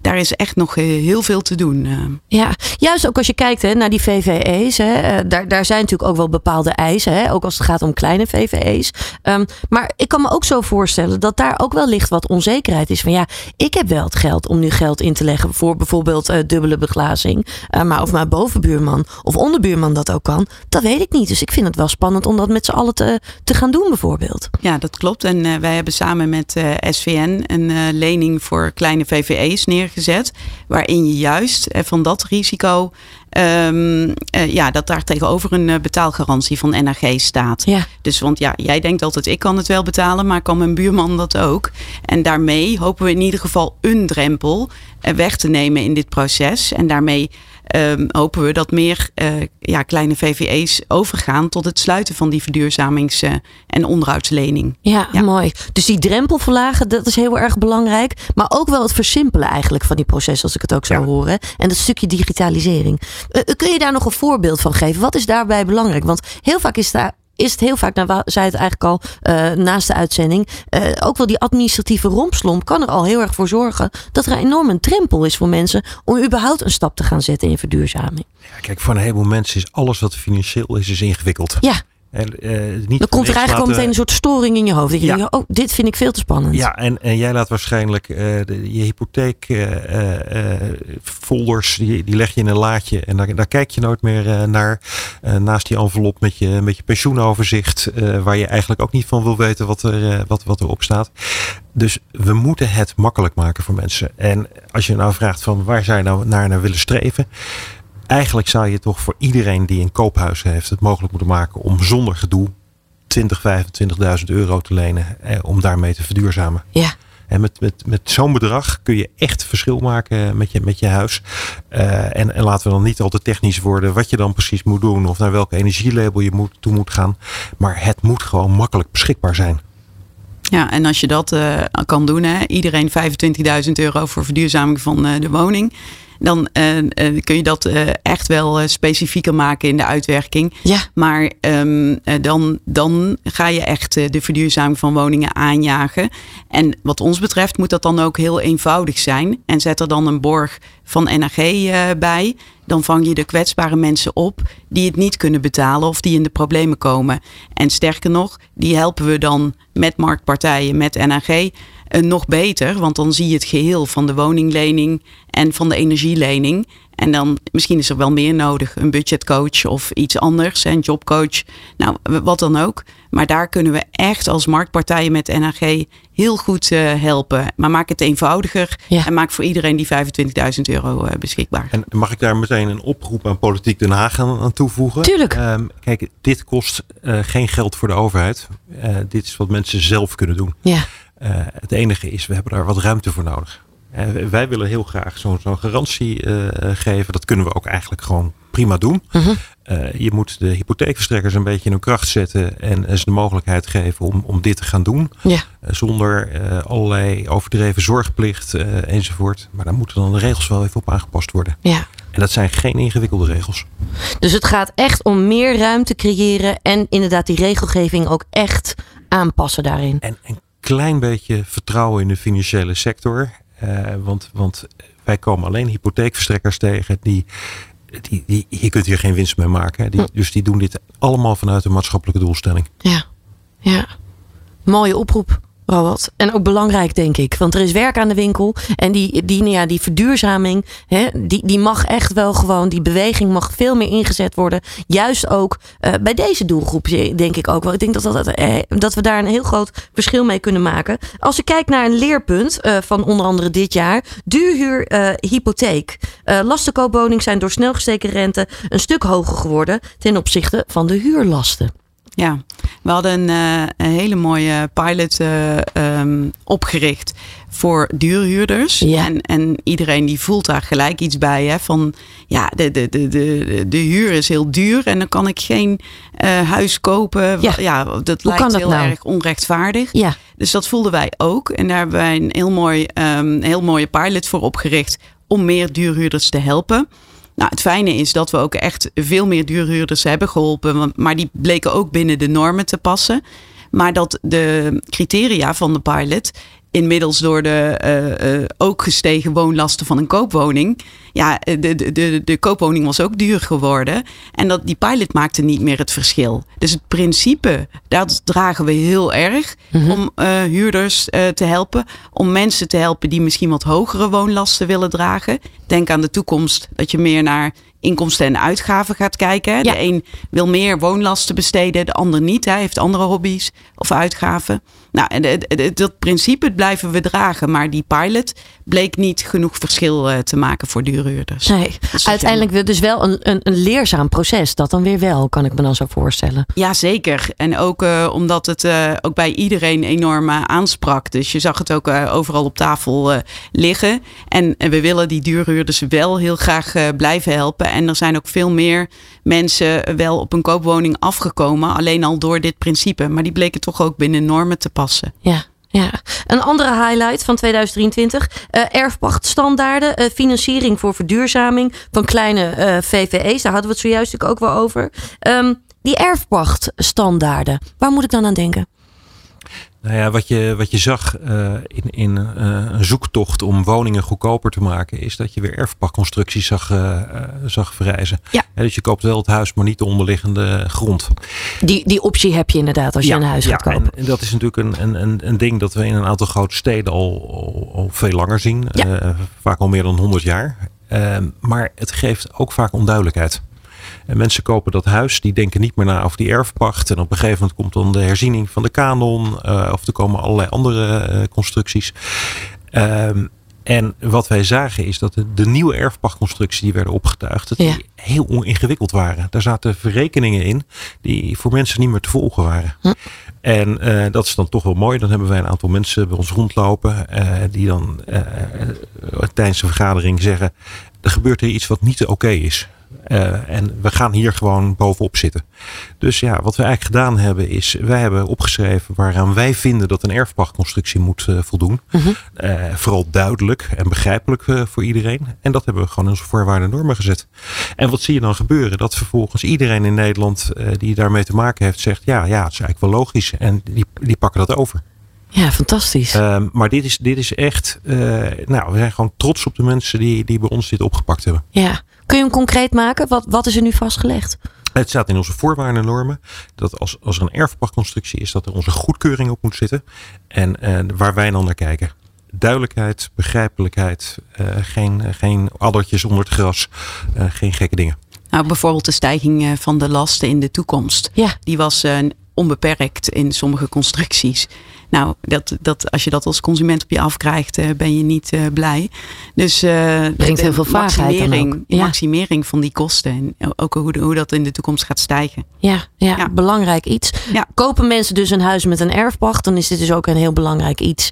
Speaker 3: daar is echt nog uh, heel veel te doen. uh.
Speaker 2: Ja, juist ook als je kijkt hè, naar die VVE's. Hè, eh, daar, daar zijn natuurlijk ook wel bepaalde eisen. Hè, ook als het gaat om kleine VVE's. Um, maar ik kan me ook zo voorstellen dat daar ook wel ligt wat onzekerheid is. Van ja, ik heb wel het geld om nu geld in te leggen voor bijvoorbeeld uh, dubbele beglazing. Uh, maar of mijn bovenbuurman of onderbuurman dat ook kan, dat weet ik niet. Dus ik vind het wel spannend om dat met z'n allen te, te gaan doen bijvoorbeeld.
Speaker 3: Ja, dat klopt. En uh, wij hebben samen met uh, SVN een uh, lening voor kleine VVE's neergezet. Waarin je juist van dat risico. Um, uh, ja, dat daar tegenover een betaalgarantie van NRG staat.
Speaker 2: Ja.
Speaker 3: Dus want ja, jij denkt altijd ik kan het wel betalen, maar kan mijn buurman dat ook? En daarmee hopen we in ieder geval een drempel weg te nemen in dit proces. En daarmee um, hopen we dat meer uh, ja, kleine VVE's overgaan tot het sluiten van die verduurzamings- uh, en onderhoudslening.
Speaker 2: Ja, ja, mooi. Dus die drempel verlagen, dat is heel erg belangrijk. Maar ook wel het versimpelen eigenlijk van die processen, als ik het ook zou
Speaker 4: Ja.
Speaker 2: horen. En dat stukje digitalisering. Uh, kun je daar nog een voorbeeld van geven? Wat is daarbij belangrijk? Want heel vaak is daar is het heel vaak, nou, zei het eigenlijk al uh, naast de uitzending, uh, ook wel die administratieve rompslomp kan er al heel erg voor zorgen dat er enorm een drempel is voor mensen om überhaupt een stap te gaan zetten in verduurzaming.
Speaker 4: Ja, kijk, voor een heleboel mensen is alles wat financieel is, is ingewikkeld.
Speaker 2: Ja.
Speaker 4: En, uh, niet
Speaker 2: dan komt er eigenlijk al meteen een soort storing in je hoofd. Dat je ja. denkt, oh, dit vind ik veel te spannend.
Speaker 4: Ja, en, en jij laat waarschijnlijk uh, de, je hypotheekfolders, uh, die, die leg je in een laadje. En daar, daar kijk je nooit meer naar. naast die envelop met je, met je pensioenoverzicht. waar je eigenlijk ook niet van wil weten wat, er, wat, wat erop staat. Dus we moeten het makkelijk maken voor mensen. En als je nou vraagt van waar zij nou naar, naar willen streven eigenlijk zou je toch voor iedereen die een koophuis heeft het mogelijk moeten maken om zonder gedoe 20, 25.000 euro te lenen eh, om daarmee te verduurzamen.
Speaker 2: Ja.
Speaker 4: En met, met, met zo'n bedrag kun je echt verschil maken met je, met je huis. Uh, en, en laten we dan niet al te technisch worden wat je dan precies moet doen of naar welke energielabel je moet, toe moet gaan. Maar het moet gewoon makkelijk beschikbaar zijn.
Speaker 3: Ja, en als je dat uh, kan doen, hè, iedereen 25.000 euro voor verduurzaming van uh, de woning dan uh, uh, kun je dat uh, echt wel specifieker maken in de uitwerking.
Speaker 2: Ja.
Speaker 3: Maar um, dan, dan ga je echt de verduurzaming van woningen aanjagen. En wat ons betreft moet dat dan ook heel eenvoudig zijn. En zet er dan een borg van NAG bij. Dan vang je de kwetsbare mensen op die het niet kunnen betalen of die in de problemen komen. En sterker nog, die helpen we dan met marktpartijen, met NAG uh, nog beter. Want dan zie je het geheel van de woninglening en van de energielening. En dan misschien is er wel meer nodig. Een budgetcoach of iets anders. Een jobcoach. Nou, wat dan ook. Maar daar kunnen we echt als marktpartijen met NAG heel goed uh, helpen. Maar maak het eenvoudiger.
Speaker 2: Ja.
Speaker 3: En maak voor iedereen die 25.000 euro uh, beschikbaar.
Speaker 4: En mag ik daar meteen een oproep aan Politiek Den Haag aan, aan toevoegen?
Speaker 2: Tuurlijk.
Speaker 4: Um, kijk, dit kost uh, geen geld voor de overheid. dit is wat mensen zelf kunnen doen.
Speaker 2: Ja.
Speaker 4: Uh, het enige is, we hebben daar wat ruimte voor nodig. Uh, wij willen heel graag zo'n zo garantie uh, geven. Dat kunnen we ook eigenlijk gewoon prima doen.
Speaker 2: Uh -huh.
Speaker 4: je moet de hypotheekverstrekkers een beetje in hun kracht zetten en ze de mogelijkheid geven om, om dit te gaan doen.
Speaker 2: Ja.
Speaker 4: zonder allerlei overdreven zorgplicht enzovoort. Maar daar moeten dan de regels wel even op aangepast worden.
Speaker 2: Ja.
Speaker 4: En dat zijn geen ingewikkelde regels.
Speaker 2: Dus het gaat echt om meer ruimte creëren en inderdaad die regelgeving ook echt aanpassen daarin.
Speaker 4: En, en klein beetje vertrouwen in de financiële sector. Uh, want, want wij komen alleen hypotheekverstrekkers tegen die, die, die je kunt hier geen winst mee maken. Die, dus die doen dit allemaal vanuit een maatschappelijke doelstelling.
Speaker 2: Ja, ja. Mooie oproep. Robert. En ook belangrijk, denk ik. Want er is werk aan de winkel. En die, die, nou ja, die verduurzaming, hè, die, die mag echt wel gewoon, die beweging mag veel meer ingezet worden. Juist ook uh, bij deze doelgroep, denk ik ook wel. Ik denk dat, dat, uh, dat we daar een heel groot verschil mee kunnen maken. Als je kijkt naar een leerpunt uh, van onder andere dit jaar: duurhuur, hypotheek. lastenkoopwoningen zijn door snel gestegen rente een stuk hoger geworden ten opzichte van de huurlasten.
Speaker 3: Ja, we hadden een, een hele mooie pilot uh, um, opgericht voor duurhuurders.
Speaker 2: Ja.
Speaker 3: En, en iedereen die voelt daar gelijk iets bij. Hè, van ja, de, de, de, de, de huur is heel duur en dan kan ik geen uh, huis kopen.
Speaker 2: Ja.
Speaker 3: ja dat
Speaker 2: Hoe
Speaker 3: lijkt
Speaker 2: dat
Speaker 3: heel
Speaker 2: nou?
Speaker 3: erg onrechtvaardig.
Speaker 2: Ja.
Speaker 3: Dus dat voelden wij ook. En daar hebben wij een heel, mooi, um, heel mooie pilot voor opgericht om meer duurhuurders te helpen. Nou, het fijne is dat we ook echt veel meer duurhuurders hebben geholpen. Maar die bleken ook binnen de normen te passen. Maar dat de criteria van de pilot inmiddels door de uh, uh, ook gestegen woonlasten van een koopwoning. Ja, de, de, de, de koopwoning was ook duur geworden. En dat, die pilot maakte niet meer het verschil. Dus het principe, dat dragen we heel erg.
Speaker 2: Mhm.
Speaker 3: Mm -hmm. Om uh, huurders te helpen. Om mensen te helpen die misschien wat hogere woonlasten willen dragen. Denk aan de toekomst dat je meer naar inkomsten en uitgaven gaat kijken.
Speaker 2: Ja.
Speaker 3: De een wil meer woonlasten besteden, de ander niet. Hij heeft andere hobby's of uitgaven. Nou, en dat principe blijven we dragen. Maar die pilot bleek niet genoeg verschil uh, te maken voor duurhuurders.
Speaker 2: Nee, uiteindelijk jammer. dus wel een, een, een, leerzaam proces. Dat dan weer wel, kan ik me dan zo voorstellen.
Speaker 3: Ja, zeker. En ook uh, omdat het uh, ook bij iedereen enorm aansprak. Dus je zag het ook overal op tafel liggen. En, en, we willen die duurhuurders wel heel graag blijven helpen. En er zijn ook veel meer mensen wel op een koopwoning afgekomen. Alleen al door dit principe. Maar die bleken toch ook binnen normen te passen.
Speaker 2: Ja. Ja, een andere highlight van 2023. Uh, erfpachtstandaarden, uh, financiering voor verduurzaming van kleine uh, VVE's. Daar hadden we het zojuist ook wel over. Um, die erfpachtstandaarden, waar moet ik dan aan denken?
Speaker 4: Nou ja, wat je, wat je zag uh, in, in uh, een zoektocht om woningen goedkoper te maken, is dat je weer erfpachtconstructies zag, uh, zag verrijzen.
Speaker 2: Ja.
Speaker 4: dus je koopt wel het huis, maar niet de onderliggende grond.
Speaker 2: Die, die optie heb je inderdaad als je een huis gaat kopen.
Speaker 4: En, dat is natuurlijk een, een, een ding dat we in een aantal grote steden al, al, al veel langer zien.
Speaker 2: Ja.
Speaker 4: vaak al meer dan 100 jaar. Maar het geeft ook vaak onduidelijkheid. En mensen kopen dat huis, die denken niet meer na over die erfpacht. En op een gegeven moment komt dan de herziening van de kanon. Uh, of er komen allerlei andere uh, constructies. Um, en wat wij zagen is dat de, de nieuwe erfpachtconstructies die werden opgetuigd, dat
Speaker 2: Ja.
Speaker 4: die heel oningewikkeld waren. Daar zaten verrekeningen in die voor mensen niet meer te volgen waren.
Speaker 2: Hm.
Speaker 4: En eh, dat is dan toch wel mooi. Dan hebben wij een aantal mensen bij ons rondlopen eh, die dan eh, tijdens de vergadering zeggen: er gebeurt hier iets wat niet oké is. Uh, en we gaan hier gewoon bovenop zitten. Dus ja, wat we eigenlijk gedaan hebben is, wij hebben opgeschreven waaraan wij vinden dat een erfpachtconstructie moet uh, voldoen.
Speaker 2: Mhm.
Speaker 4: Uh, vooral duidelijk en begrijpelijk voor iedereen. En dat hebben we gewoon in onze voorwaarden en normen gezet. En wat zie je dan gebeuren? Dat vervolgens iedereen in Nederland die daarmee te maken heeft zegt, ja, ja, het is eigenlijk wel logisch. En die, die pakken dat over.
Speaker 2: Ja, fantastisch.
Speaker 4: Um, maar dit is, dit is echt, nou, we zijn gewoon trots op de mensen die, die bij ons dit opgepakt hebben.
Speaker 2: Ja. Kun je hem concreet maken? Wat, wat is er nu vastgelegd?
Speaker 4: Het staat in onze voorwaarden en normen dat als, als er een erfpachtconstructie is, dat er onze goedkeuring op moet zitten. En uh, waar wij dan naar kijken. Duidelijkheid, begrijpelijkheid, uh, geen, geen addertjes onder het gras, uh, geen gekke dingen.
Speaker 3: Nou, bijvoorbeeld de stijging van de lasten in de toekomst.
Speaker 2: Ja.
Speaker 3: Die was onbeperkt in sommige constructies. Nou, dat, dat, als je dat als consument op je afkrijgt, uh, ben je niet uh, blij. Dus uh,
Speaker 2: brengt heel veel vaagheid
Speaker 3: maximering,
Speaker 2: ja.
Speaker 3: maximering van die kosten. En ook hoe, de, hoe dat in de toekomst gaat stijgen.
Speaker 2: Ja, ja, ja. belangrijk iets.
Speaker 3: Ja.
Speaker 2: Kopen mensen dus een huis met een erfpacht, dan is dit dus ook een heel belangrijk iets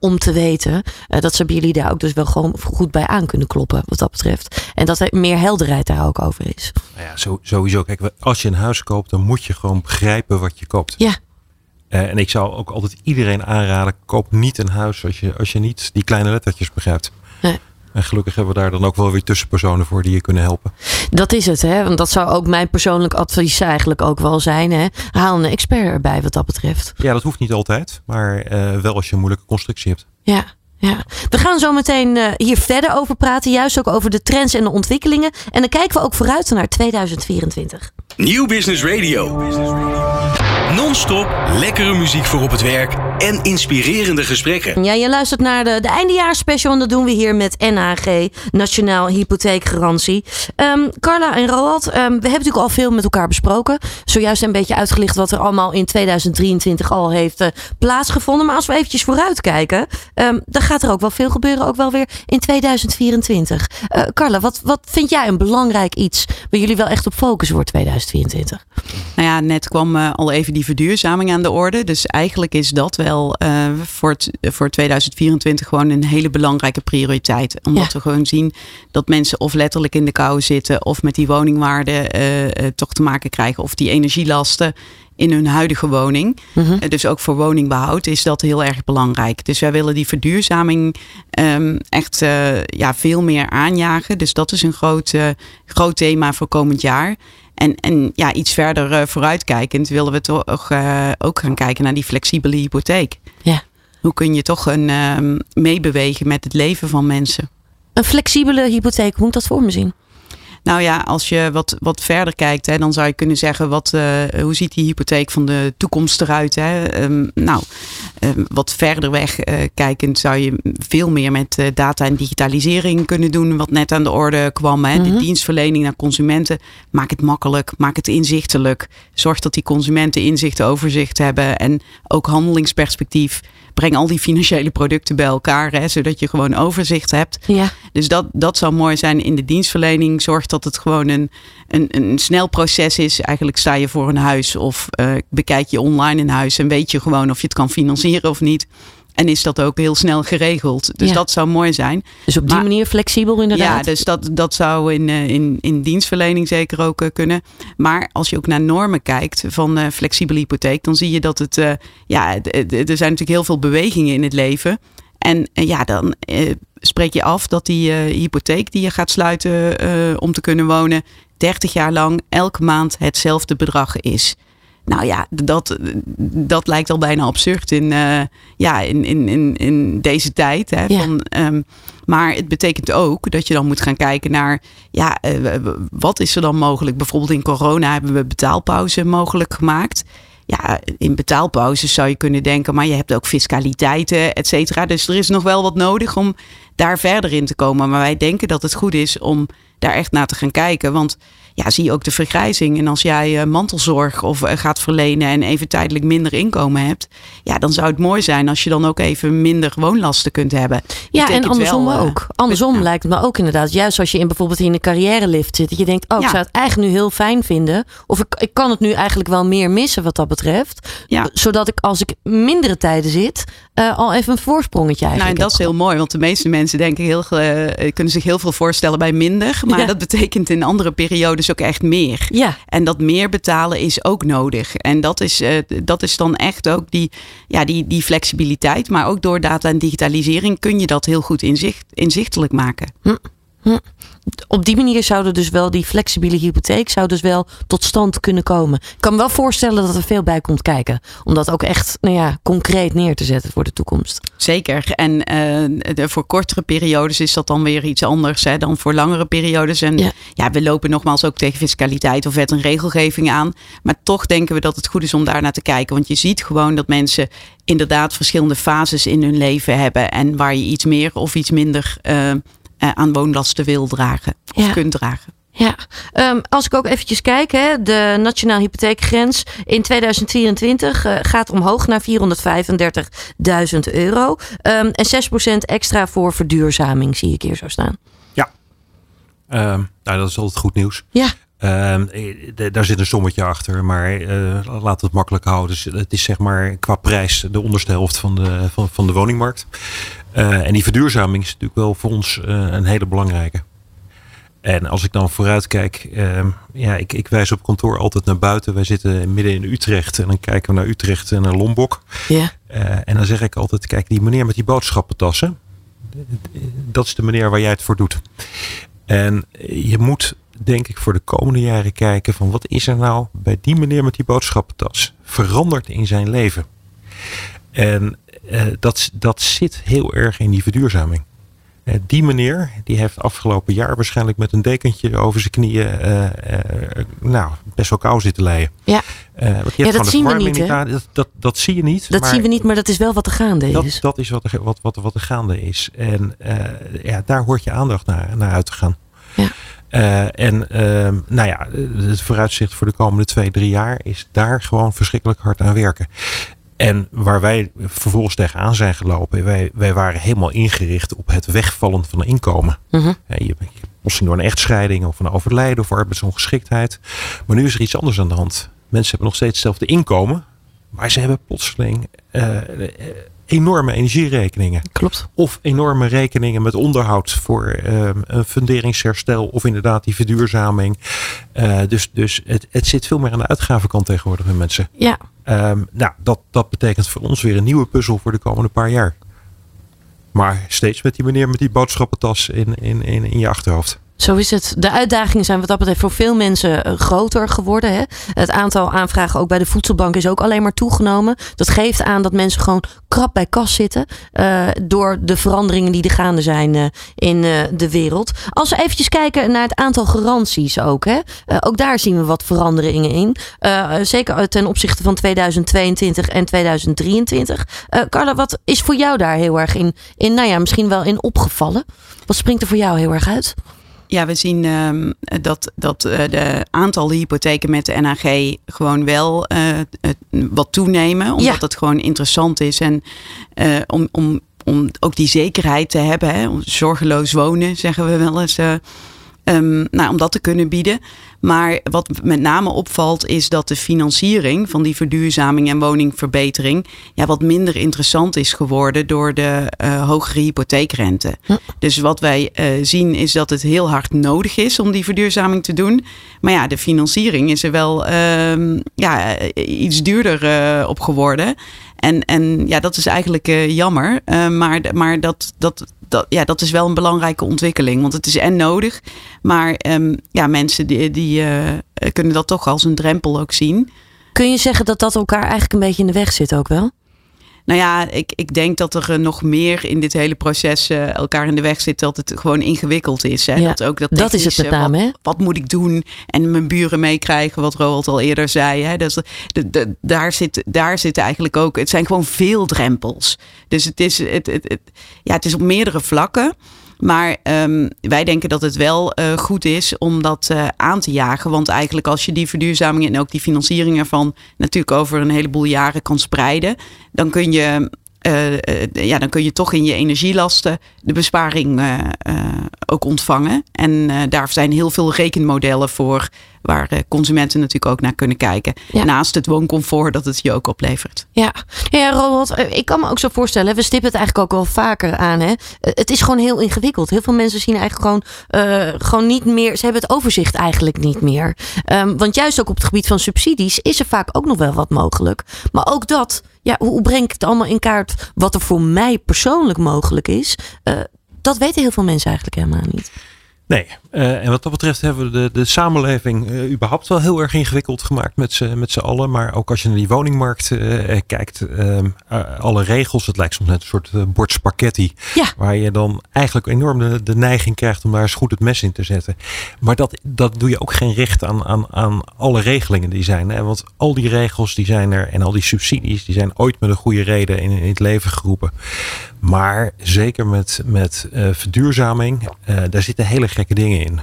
Speaker 2: om te weten. dat ze bij jullie daar ook dus wel gewoon goed bij aan kunnen kloppen, wat dat betreft. En dat er meer helderheid daar ook over is.
Speaker 4: Nou ja, sowieso. Kijk, als je een huis koopt, dan moet je gewoon begrijpen wat je koopt.
Speaker 2: Ja.
Speaker 4: Uh, en ik zou ook altijd iedereen aanraden: koop niet een huis als je, als je niet die kleine lettertjes begrijpt.
Speaker 2: Nee.
Speaker 4: En gelukkig hebben we daar dan ook wel weer tussenpersonen voor die je kunnen helpen.
Speaker 2: Dat is het, hè? Want dat zou ook mijn persoonlijk advies eigenlijk ook wel zijn. Hè? Haal een expert erbij wat dat betreft.
Speaker 4: Ja, dat hoeft niet altijd, maar uh, wel als je een moeilijke constructie hebt.
Speaker 2: Ja. Ja, we gaan zo meteen uh, hier verder over praten. Juist ook over de trends en de ontwikkelingen. En dan kijken we ook vooruit naar 2024.
Speaker 1: Nieuw Business Radio. Non-stop lekkere muziek voor op het werk en inspirerende gesprekken.
Speaker 2: Ja, je luistert naar de, de eindejaarsspecial en dat doen we hier met NHG, Nationaal Hypotheekgarantie. Um, Carla en Roald, um, we hebben natuurlijk al veel met elkaar besproken. Zojuist een beetje uitgelicht wat er allemaal in 2023 al heeft uh, plaatsgevonden. Maar als we eventjes vooruit kijken, um, dan gaat er ook wel veel gebeuren, ook wel weer in 2024. Uh, Carla, wat, wat vind jij een belangrijk iets waar jullie wel echt op focussen voor 2024?
Speaker 3: Nou ja, net kwam uh, al even die verduurzaming aan de orde. Dus eigenlijk is dat wel uh, voor, het, voor 2024 gewoon een hele belangrijke prioriteit. Omdat
Speaker 2: Ja.
Speaker 3: we gewoon zien dat mensen of letterlijk in de kou zitten of met die woningwaarde uh, toch te maken krijgen of die energielasten in hun huidige woning.
Speaker 2: Mhm.
Speaker 3: Dus ook voor woningbehoud is dat heel erg belangrijk. Dus wij willen die verduurzaming um, echt uh, ja, veel meer aanjagen. Dus dat is een groot, uh, groot thema voor komend jaar. En, en ja, iets verder uh, vooruitkijkend willen we toch uh, ook gaan kijken naar die flexibele hypotheek.
Speaker 2: Ja.
Speaker 3: Hoe kun je toch een, um, meebewegen met het leven van mensen?
Speaker 2: Een flexibele hypotheek, hoe moet dat voor me zien?
Speaker 3: Nou ja, als je wat, wat verder kijkt, hè, dan zou je kunnen zeggen: wat, uh, hoe ziet die hypotheek van de toekomst eruit? Hè? Um, nou, um, wat verder weg uh, kijkend zou je veel meer met uh, data en digitalisering kunnen doen, wat net aan de orde kwam. Hè?
Speaker 2: Mhm.
Speaker 3: De dienstverlening naar consumenten. Maak het makkelijk, maak het inzichtelijk. Zorg dat die consumenten inzicht, overzicht hebben en ook handelingsperspectief. Breng al die financiële producten bij elkaar, hè, zodat je gewoon overzicht hebt.
Speaker 2: Ja.
Speaker 3: Dus dat, dat zou mooi zijn in de dienstverlening. Zorg dat het gewoon een, een, een snel proces is. Eigenlijk sta je voor een huis of uh, bekijk je online een huis en weet je gewoon of je het kan financieren of niet. En is dat ook heel snel geregeld. Dus
Speaker 2: Ja.
Speaker 3: dat zou mooi zijn.
Speaker 2: Dus op die
Speaker 3: Maar-
Speaker 2: manier flexibel inderdaad.
Speaker 3: Ja, dus dat, dat zou in, eh, in, in dienstverlening zeker ook eh, kunnen. Maar als je ook naar normen kijkt van eh, flexibele hypotheek, dan zie je dat het, ja, er zijn natuurlijk heel veel bewegingen in het leven. En ja, dan spreek je af dat die hypotheek die je gaat sluiten om te kunnen wonen, 30 jaar lang elke maand hetzelfde bedrag is. Nou ja, dat, dat lijkt al bijna absurd in, uh, ja, in, in, in, in deze tijd. Hè,
Speaker 2: Ja.
Speaker 3: van, ehm, maar het betekent ook dat je dan moet gaan kijken naar, ja, eh, wat is er dan mogelijk? Bijvoorbeeld in corona hebben we betaalpauze mogelijk gemaakt. Ja, in betaalpauzes zou je kunnen denken, maar je hebt ook fiscaliteiten, et cetera. Dus er is nog wel wat nodig om daar verder in te komen. Maar wij denken dat het goed is om daar echt naar te gaan kijken. Want ja, zie je ook de vergrijzing. En als jij eh, mantelzorg of eh, gaat verlenen en even tijdelijk minder inkomen hebt, ja, dan zou het mooi zijn als je dan ook even minder woonlasten kunt hebben.
Speaker 2: Ja, en andersom
Speaker 3: wel, eh,
Speaker 2: ook. Andersom
Speaker 3: ja.
Speaker 2: lijkt het me ook inderdaad. Juist als je in bijvoorbeeld in een carrièrelift zit. Dat je denkt, oh, ik zou het eigenlijk nu heel fijn vinden. Of ik, ik kan het nu eigenlijk wel meer missen wat dat betreft.
Speaker 3: Ja.
Speaker 2: Zodat ik als ik mindere tijden zit, eh, al even een voorsprongetje
Speaker 3: Nou, en
Speaker 2: eigenlijk
Speaker 3: dat is heel mooi, want de meeste mensen denken heel, eh, kunnen zich heel veel voorstellen bij minder. Maar
Speaker 2: Ja.
Speaker 3: dat betekent in andere periodes ook echt meer.
Speaker 2: Ja,
Speaker 3: En dat meer betalen is ook nodig. En dat is, eh, dat is dan echt ook die, ja, die, die flexibiliteit. Maar ook door data en digitalisering kun je dat heel goed inzicht, inzichtelijk maken.
Speaker 2: Op die manier zou er dus wel die flexibele hypotheek zou dus wel tot stand kunnen komen. Ik kan me wel voorstellen dat er veel bij komt kijken. Om dat ook echt nou ja, concreet neer te zetten voor de toekomst.
Speaker 3: Zeker. En eh, de, voor kortere periodes is dat dan weer iets anders hè, dan voor langere periodes. En
Speaker 2: Ja.
Speaker 3: ja. we lopen nogmaals ook tegen fiscaliteit of wet en regelgeving aan. Maar toch denken we dat het goed is om daar naar te kijken. Want je ziet gewoon dat mensen inderdaad verschillende fases in hun leven hebben. En waar je iets meer of iets minder eh, eh, aan woonlasten wil dragen. Of
Speaker 2: Ja.
Speaker 3: kunt dragen.
Speaker 2: Ja, Ehm, als ik ook eventjes kijk, hè, de nationale hypotheekgrens in 2024 eh, gaat omhoog naar 435.000 euro. Ehm, en 6% extra voor verduurzaming zie ik hier zo staan.
Speaker 4: Ehm, nou, dat is altijd goed nieuws.
Speaker 2: Ja,
Speaker 4: Ehm, eh, daar zit een sommetje achter, maar eh laten we het makkelijk houden. Dus het is zeg maar qua prijs de onderste helft van de, van, van de woningmarkt. Eh, en die verduurzaming is natuurlijk wel voor ons eh, een hele belangrijke. En als ik dan vooruit kijk, ehm, ja, ik, ik wijs op kantoor altijd naar buiten. Wij zitten midden in Utrecht en dan kijken we naar Utrecht en naar Lombok.
Speaker 2: ja.
Speaker 4: Eh, en dan zeg ik altijd, kijk, die meneer met die boodschappentassen, dat is de meneer waar jij het voor doet. En je moet, denk ik, voor de komende jaren kijken van wat is er nou bij die meneer met die boodschappentas veranderd in zijn leven. En dat, dat zit heel erg in die verduurzaming. Eh, die meneer, die heeft afgelopen jaar waarschijnlijk met een dekentje over zijn knieën, eh, eh, nou, best wel kou zitten leien.
Speaker 2: ja.
Speaker 4: Eh,
Speaker 2: dat zien we niet.
Speaker 4: Dat, dat, dat zie je niet.
Speaker 2: dat
Speaker 4: maar-
Speaker 2: zien we niet, maar dat is wel wat er gaande
Speaker 4: dat,
Speaker 2: is.
Speaker 4: dat is wat er, wat, wat, wat er gaande is. En eh, ja, daar hoort je aandacht naar, naar uit te gaan.
Speaker 2: Ja.
Speaker 4: Eh, en ehm, nou ja, het vooruitzicht voor de komende twee, drie jaar is daar gewoon verschrikkelijk hard aan werken. En waar wij vervolgens tegenaan zijn gelopen, wij, wij waren helemaal ingericht op het wegvallen van een inkomen.
Speaker 2: Mhm.
Speaker 4: Ja, je misschien door een echtscheiding of een overlijden of arbeidsongeschiktheid. Maar nu is er iets anders aan de hand. Mensen hebben nog steeds hetzelfde inkomen, maar ze hebben plotseling eh, eh, enorme energierekeningen.
Speaker 2: Klopt.
Speaker 4: Of enorme rekeningen met onderhoud voor ehm, een funderingsherstel of inderdaad die verduurzaming. Eh, dus dus het, het zit veel meer aan de uitgavenkant tegenwoordig bij mensen.
Speaker 2: Ja,
Speaker 4: Ehm, nou, dat, dat betekent voor ons weer een nieuwe puzzel voor de komende paar jaar. Maar steeds met die meneer met die boodschappentas in, in, in, in je achterhoofd.
Speaker 2: Zo is het. De uitdagingen zijn wat dat betreft voor veel mensen eh, groter geworden. Hè? Het aantal aanvragen ook bij de voedselbank is ook alleen maar toegenomen. Dat geeft aan dat mensen gewoon krap bij kas zitten. eh, door de veranderingen die er gaande zijn eh, in de wereld. Als we eventjes kijken naar het aantal garanties ook. Hè? Ook daar zien we wat veranderingen in. Zeker ten opzichte van 2022 en 2023. Eh Carla, wat is voor jou daar heel erg in, in, nou ja, misschien wel in opgevallen? Wat springt er voor jou heel erg uit?
Speaker 3: Ja, we zien ehm, dat, dat eh, de aantallen hypotheken met de NHG gewoon wel eh, wat toenemen. Omdat
Speaker 2: Ja.
Speaker 3: het gewoon interessant is. En eh, om, om, om ook die zekerheid te hebben. Hè, om zorgeloos wonen, zeggen we wel eens. Eh, ehm, nou, om dat te kunnen bieden. Maar wat met name opvalt is dat de financiering van die verduurzaming en woningverbetering ja, wat minder interessant is geworden door de eh, hogere hypotheekrente. Dus wat wij eh, zien is dat het heel hard nodig is om die verduurzaming te doen. Maar ja, de financiering is er wel ehm, ja, eh, iets duurder op geworden. En, en ja, dat is eigenlijk jammer. Eh, maar maar dat, dat, dat, ja, dat is wel een belangrijke ontwikkeling. Want het is en nodig. Maar ehm, ja, mensen die, die eh, kunnen dat toch als een drempel ook zien.
Speaker 2: Kun je zeggen dat dat elkaar eigenlijk een beetje in de weg zit ook wel?
Speaker 3: Nou ja, ik, ik denk dat er nog meer in dit hele proces uh, elkaar in de weg zit. Dat het gewoon ingewikkeld is. Hè?
Speaker 2: Ja,
Speaker 3: dat, ook dat,
Speaker 2: dat is het met name.
Speaker 3: Wat, wat, moet ik doen? En mijn buren meekrijgen, wat Roald al eerder zei. Hè? Dus de, de, daar, zit, daar zit eigenlijk ook. Het zijn gewoon veel drempels. Dus het is, het, het, het ja, het is op meerdere vlakken. Maar um, wij denken dat het wel uh, goed is om dat uh, aan te jagen. Want eigenlijk als je die verduurzaming en ook die financiering ervan natuurlijk over een heleboel jaren kan spreiden, dan kun je ja, dan kun je toch in je energielasten de besparing uh, ook ontvangen. En daar zijn heel veel rekenmodellen voor, waar consumenten natuurlijk ook naar kunnen kijken. Ja. Naast het wooncomfort dat het je ook oplevert.
Speaker 2: Ja, ja Robert, ik kan me ook zo voorstellen, we stippen het eigenlijk ook wel vaker aan. Hè? Het is gewoon heel ingewikkeld. Heel veel mensen zien eigenlijk gewoon, gewoon niet meer, ze hebben het overzicht eigenlijk niet meer. Um, want juist ook op het gebied van subsidies is er vaak ook nog wel wat mogelijk. Maar ook dat ja, hoe breng ik het allemaal in kaart wat er voor mij persoonlijk mogelijk is? Uh, dat weten heel veel mensen eigenlijk helemaal niet.
Speaker 4: Nee, uh, en wat dat betreft hebben we de, de samenleving uh, überhaupt wel heel erg ingewikkeld gemaakt met z'n, met z'n allen. Maar ook als je naar die woningmarkt uh, kijkt, alle regels, het lijkt soms net een soort bord spaghetti.
Speaker 2: Ja.
Speaker 4: Waar je dan eigenlijk enorm de, de, neiging krijgt om daar eens goed het mes in te zetten. Maar dat, dat doe je ook geen recht aan, aan, aan alle regelingen die zijn. Hè? Want al die regels die zijn er en al die subsidies, die zijn ooit met een goede reden in, in het leven geroepen. Maar zeker met, met verduurzaming, daar zitten hele gekke dingen in.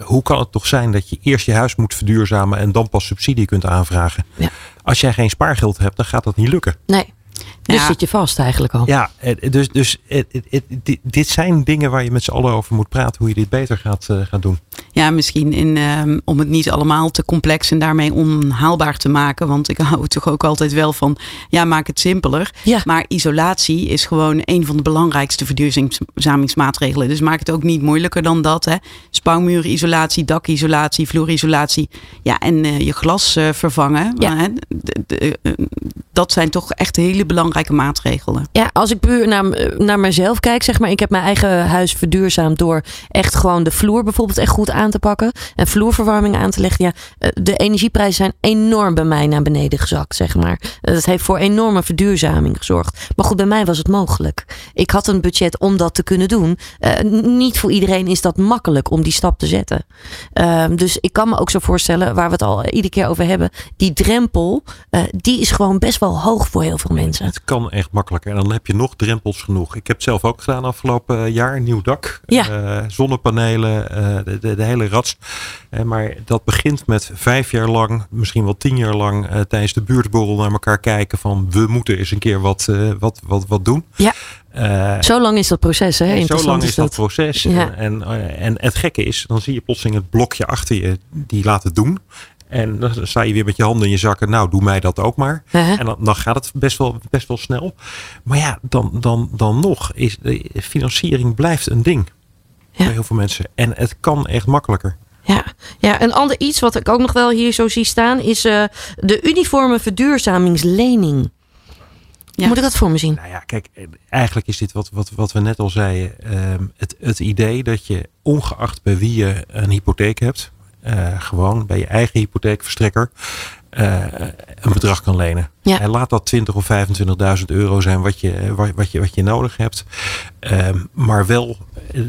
Speaker 4: Hoe kan het toch zijn dat je eerst je huis moet verduurzamen en dan pas subsidie kunt aanvragen?
Speaker 2: Ja.
Speaker 4: Als jij geen spaargeld hebt, dan gaat dat niet lukken.
Speaker 2: Nee. Dus ja. zit je vast eigenlijk al.
Speaker 4: Ja, dus, dus het, het, het, dit zijn dingen waar je met z'n allen over moet praten. Hoe je dit beter gaat, uh, gaat doen.
Speaker 3: Ja, misschien in, um, om het niet allemaal te complex en daarmee onhaalbaar te maken. Want ik hou toch ook altijd wel van, ja, maak het simpeler.
Speaker 2: Ja.
Speaker 3: Maar isolatie is gewoon een van de belangrijkste verduurzamingsmaatregelen. Dus maak het ook niet moeilijker dan dat. Hè. Spouwmuurisolatie, dakisolatie, vloerisolatie. Ja, en uh, je glas uh, vervangen.
Speaker 2: Ja.
Speaker 3: Maar, hè, dat zijn toch echt hele belangrijke maatregelen.
Speaker 2: Ja, als ik puur naar, naar mezelf kijk, zeg maar. Ik heb mijn eigen huis verduurzaamd door echt gewoon de vloer bijvoorbeeld echt goed aan te pakken. En vloerverwarming aan te leggen. Ja, de energieprijzen zijn enorm bij mij naar beneden gezakt, zeg maar. Dat heeft voor enorme verduurzaming gezorgd. Maar goed, bij mij was het mogelijk. Ik had een budget om dat te kunnen doen. Uh, niet voor iedereen is dat makkelijk om die stap te zetten. Uh, dus ik kan me ook zo voorstellen, waar we het al iedere keer over hebben. Die drempel, die is gewoon best wel hoog voor heel veel mensen.
Speaker 4: Het kan echt makkelijker. En dan heb je nog drempels genoeg. Ik heb het zelf ook gedaan afgelopen jaar. Nieuw dak.
Speaker 2: Ja.
Speaker 4: zonnepanelen. de, de, de, hele rats. maar dat begint met vijf jaar lang, misschien wel tien jaar lang, tijdens de buurtborrel naar elkaar kijken van we moeten eens een keer wat, wat, wat, wat doen.
Speaker 2: Ja. Uh, zo lang is dat proces, hè?
Speaker 4: Zo lang is dat, dat proces. Ja. En, en, en het gekke is, dan zie je plotseling het blokje achter je die laat het doen. En dan sta je weer met je handen in je zakken. Nou, doe mij dat ook maar.
Speaker 2: Uh -huh.
Speaker 4: En dan, dan, gaat het best wel, best wel snel. Maar ja, dan, dan, dan nog is de financiering blijft een ding.
Speaker 2: Ja.
Speaker 4: Bij heel veel mensen. En het kan echt makkelijker.
Speaker 2: Ja, ja, een ander iets wat ik ook nog wel hier zo zie staan is uh, de uniforme verduurzamingslening. Ja. Moet ik dat voor me zien?
Speaker 4: Nou ja, kijk, eigenlijk is dit wat, wat, wat we net al zeiden. Um, het, het idee dat je ongeacht bij wie je een hypotheek hebt, gewoon bij je eigen hypotheekverstrekker, uh, een bedrag kan lenen.
Speaker 2: Ja.
Speaker 4: En laat dat 20 of 25.000 euro zijn wat je, wat, je, wat je nodig hebt. Um, maar wel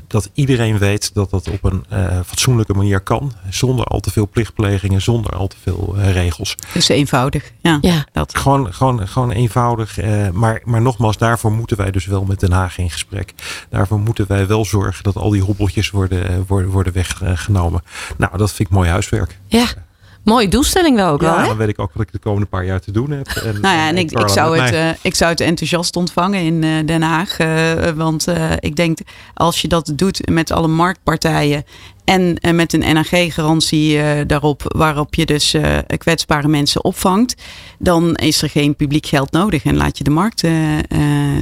Speaker 4: dat iedereen weet dat dat op een uh, fatsoenlijke manier kan. Zonder al te veel plichtplegingen, zonder al te veel uh, regels.
Speaker 3: Dus eenvoudig. Ja,
Speaker 2: ja.
Speaker 3: Dat.
Speaker 4: Gewoon, gewoon, gewoon eenvoudig. Uh, maar, maar nogmaals, daarvoor moeten wij dus wel met Den Haag in gesprek. Daarvoor moeten wij wel zorgen dat al die hobbeltjes worden, worden, worden weggenomen. Nou, dat vind ik mooi huiswerk.
Speaker 2: Ja. Mooie doelstelling wel ook
Speaker 4: ja,
Speaker 2: wel. Hè?
Speaker 4: dan weet ik ook wat ik de komende paar jaar te doen heb. En,
Speaker 3: nou ja, en ik, ik, zou het, uh, ik zou het enthousiast ontvangen in uh, Den Haag. Uh, want ik denk als je dat doet met alle marktpartijen. En met een NAG-garantie daarop, waarop je dus kwetsbare mensen opvangt. Dan is er geen publiek geld nodig en laat je de markt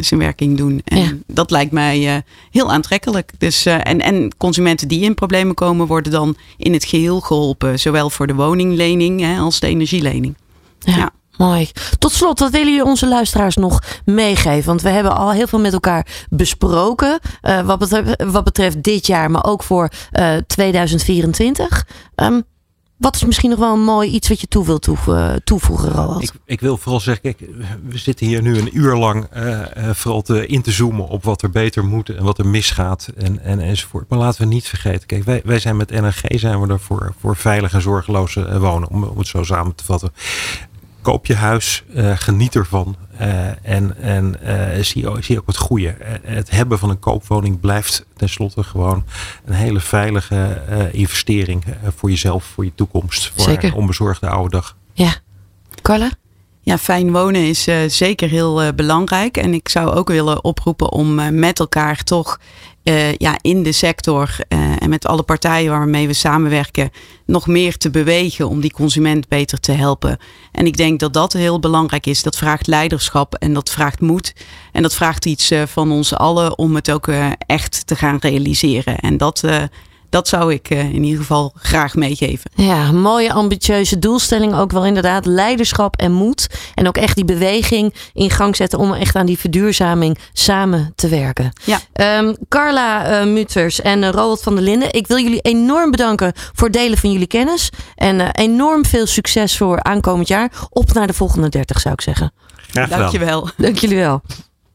Speaker 3: zijn werking doen. En
Speaker 2: ja.
Speaker 3: dat lijkt mij heel aantrekkelijk. Dus, en, en consumenten die in problemen komen, worden dan in het geheel geholpen. Zowel voor de woninglening hè, als de energielening.
Speaker 2: ja. ja. Mooi. Tot slot, wat willen jullie onze luisteraars nog meegeven? Want we hebben al heel veel met elkaar besproken. Uh, wat, betreft, wat betreft dit jaar, maar ook voor uh, 2024. Um, Wat is misschien nog wel een mooi iets wat je toe wilt toevoegen, Roald?
Speaker 4: Ik, ik, wil vooral zeggen, kijk, we zitten hier nu een uur lang uh, vooral te, in te zoomen op wat er beter moet en wat er misgaat en, en, enzovoort. Maar laten we niet vergeten, kijk, wij, wij zijn met NRG zijn we er voor, voor veilig en wonen, om, om het zo samen te vatten koop je huis, uh, geniet ervan uh, en, en uh, zie, zie ook het goede. het hebben van een koopwoning blijft tenslotte gewoon een hele veilige investering voor jezelf, voor je toekomst, voor
Speaker 2: zeker.
Speaker 4: een onbezorgde oude dag.
Speaker 2: Ja, Carla?
Speaker 3: Ja, fijn wonen is uh, zeker heel uh, belangrijk. En ik zou ook willen oproepen om uh, met elkaar toch ja, in de sector en met alle partijen waarmee we samenwerken nog meer te bewegen om die consument beter te helpen. En ik denk dat dat heel belangrijk is. Dat vraagt leiderschap en dat vraagt moed. En dat vraagt iets van ons allen om het ook echt te gaan realiseren. En dat dat zou ik uh, in ieder geval graag meegeven.
Speaker 2: Ja, mooie ambitieuze doelstelling. Ook wel inderdaad leiderschap en moed. En ook echt die beweging in gang zetten om echt aan die verduurzaming samen te werken.
Speaker 3: Ja.
Speaker 2: Um, Carla uh, Mutters en uh, Roald van der Linden. Ik wil jullie enorm bedanken voor het delen van jullie kennis. En enorm veel succes voor aankomend jaar. Op naar de volgende 30 zou ik zeggen.
Speaker 4: Graag gedaan.
Speaker 3: Dankjewel.
Speaker 2: Dank jullie wel.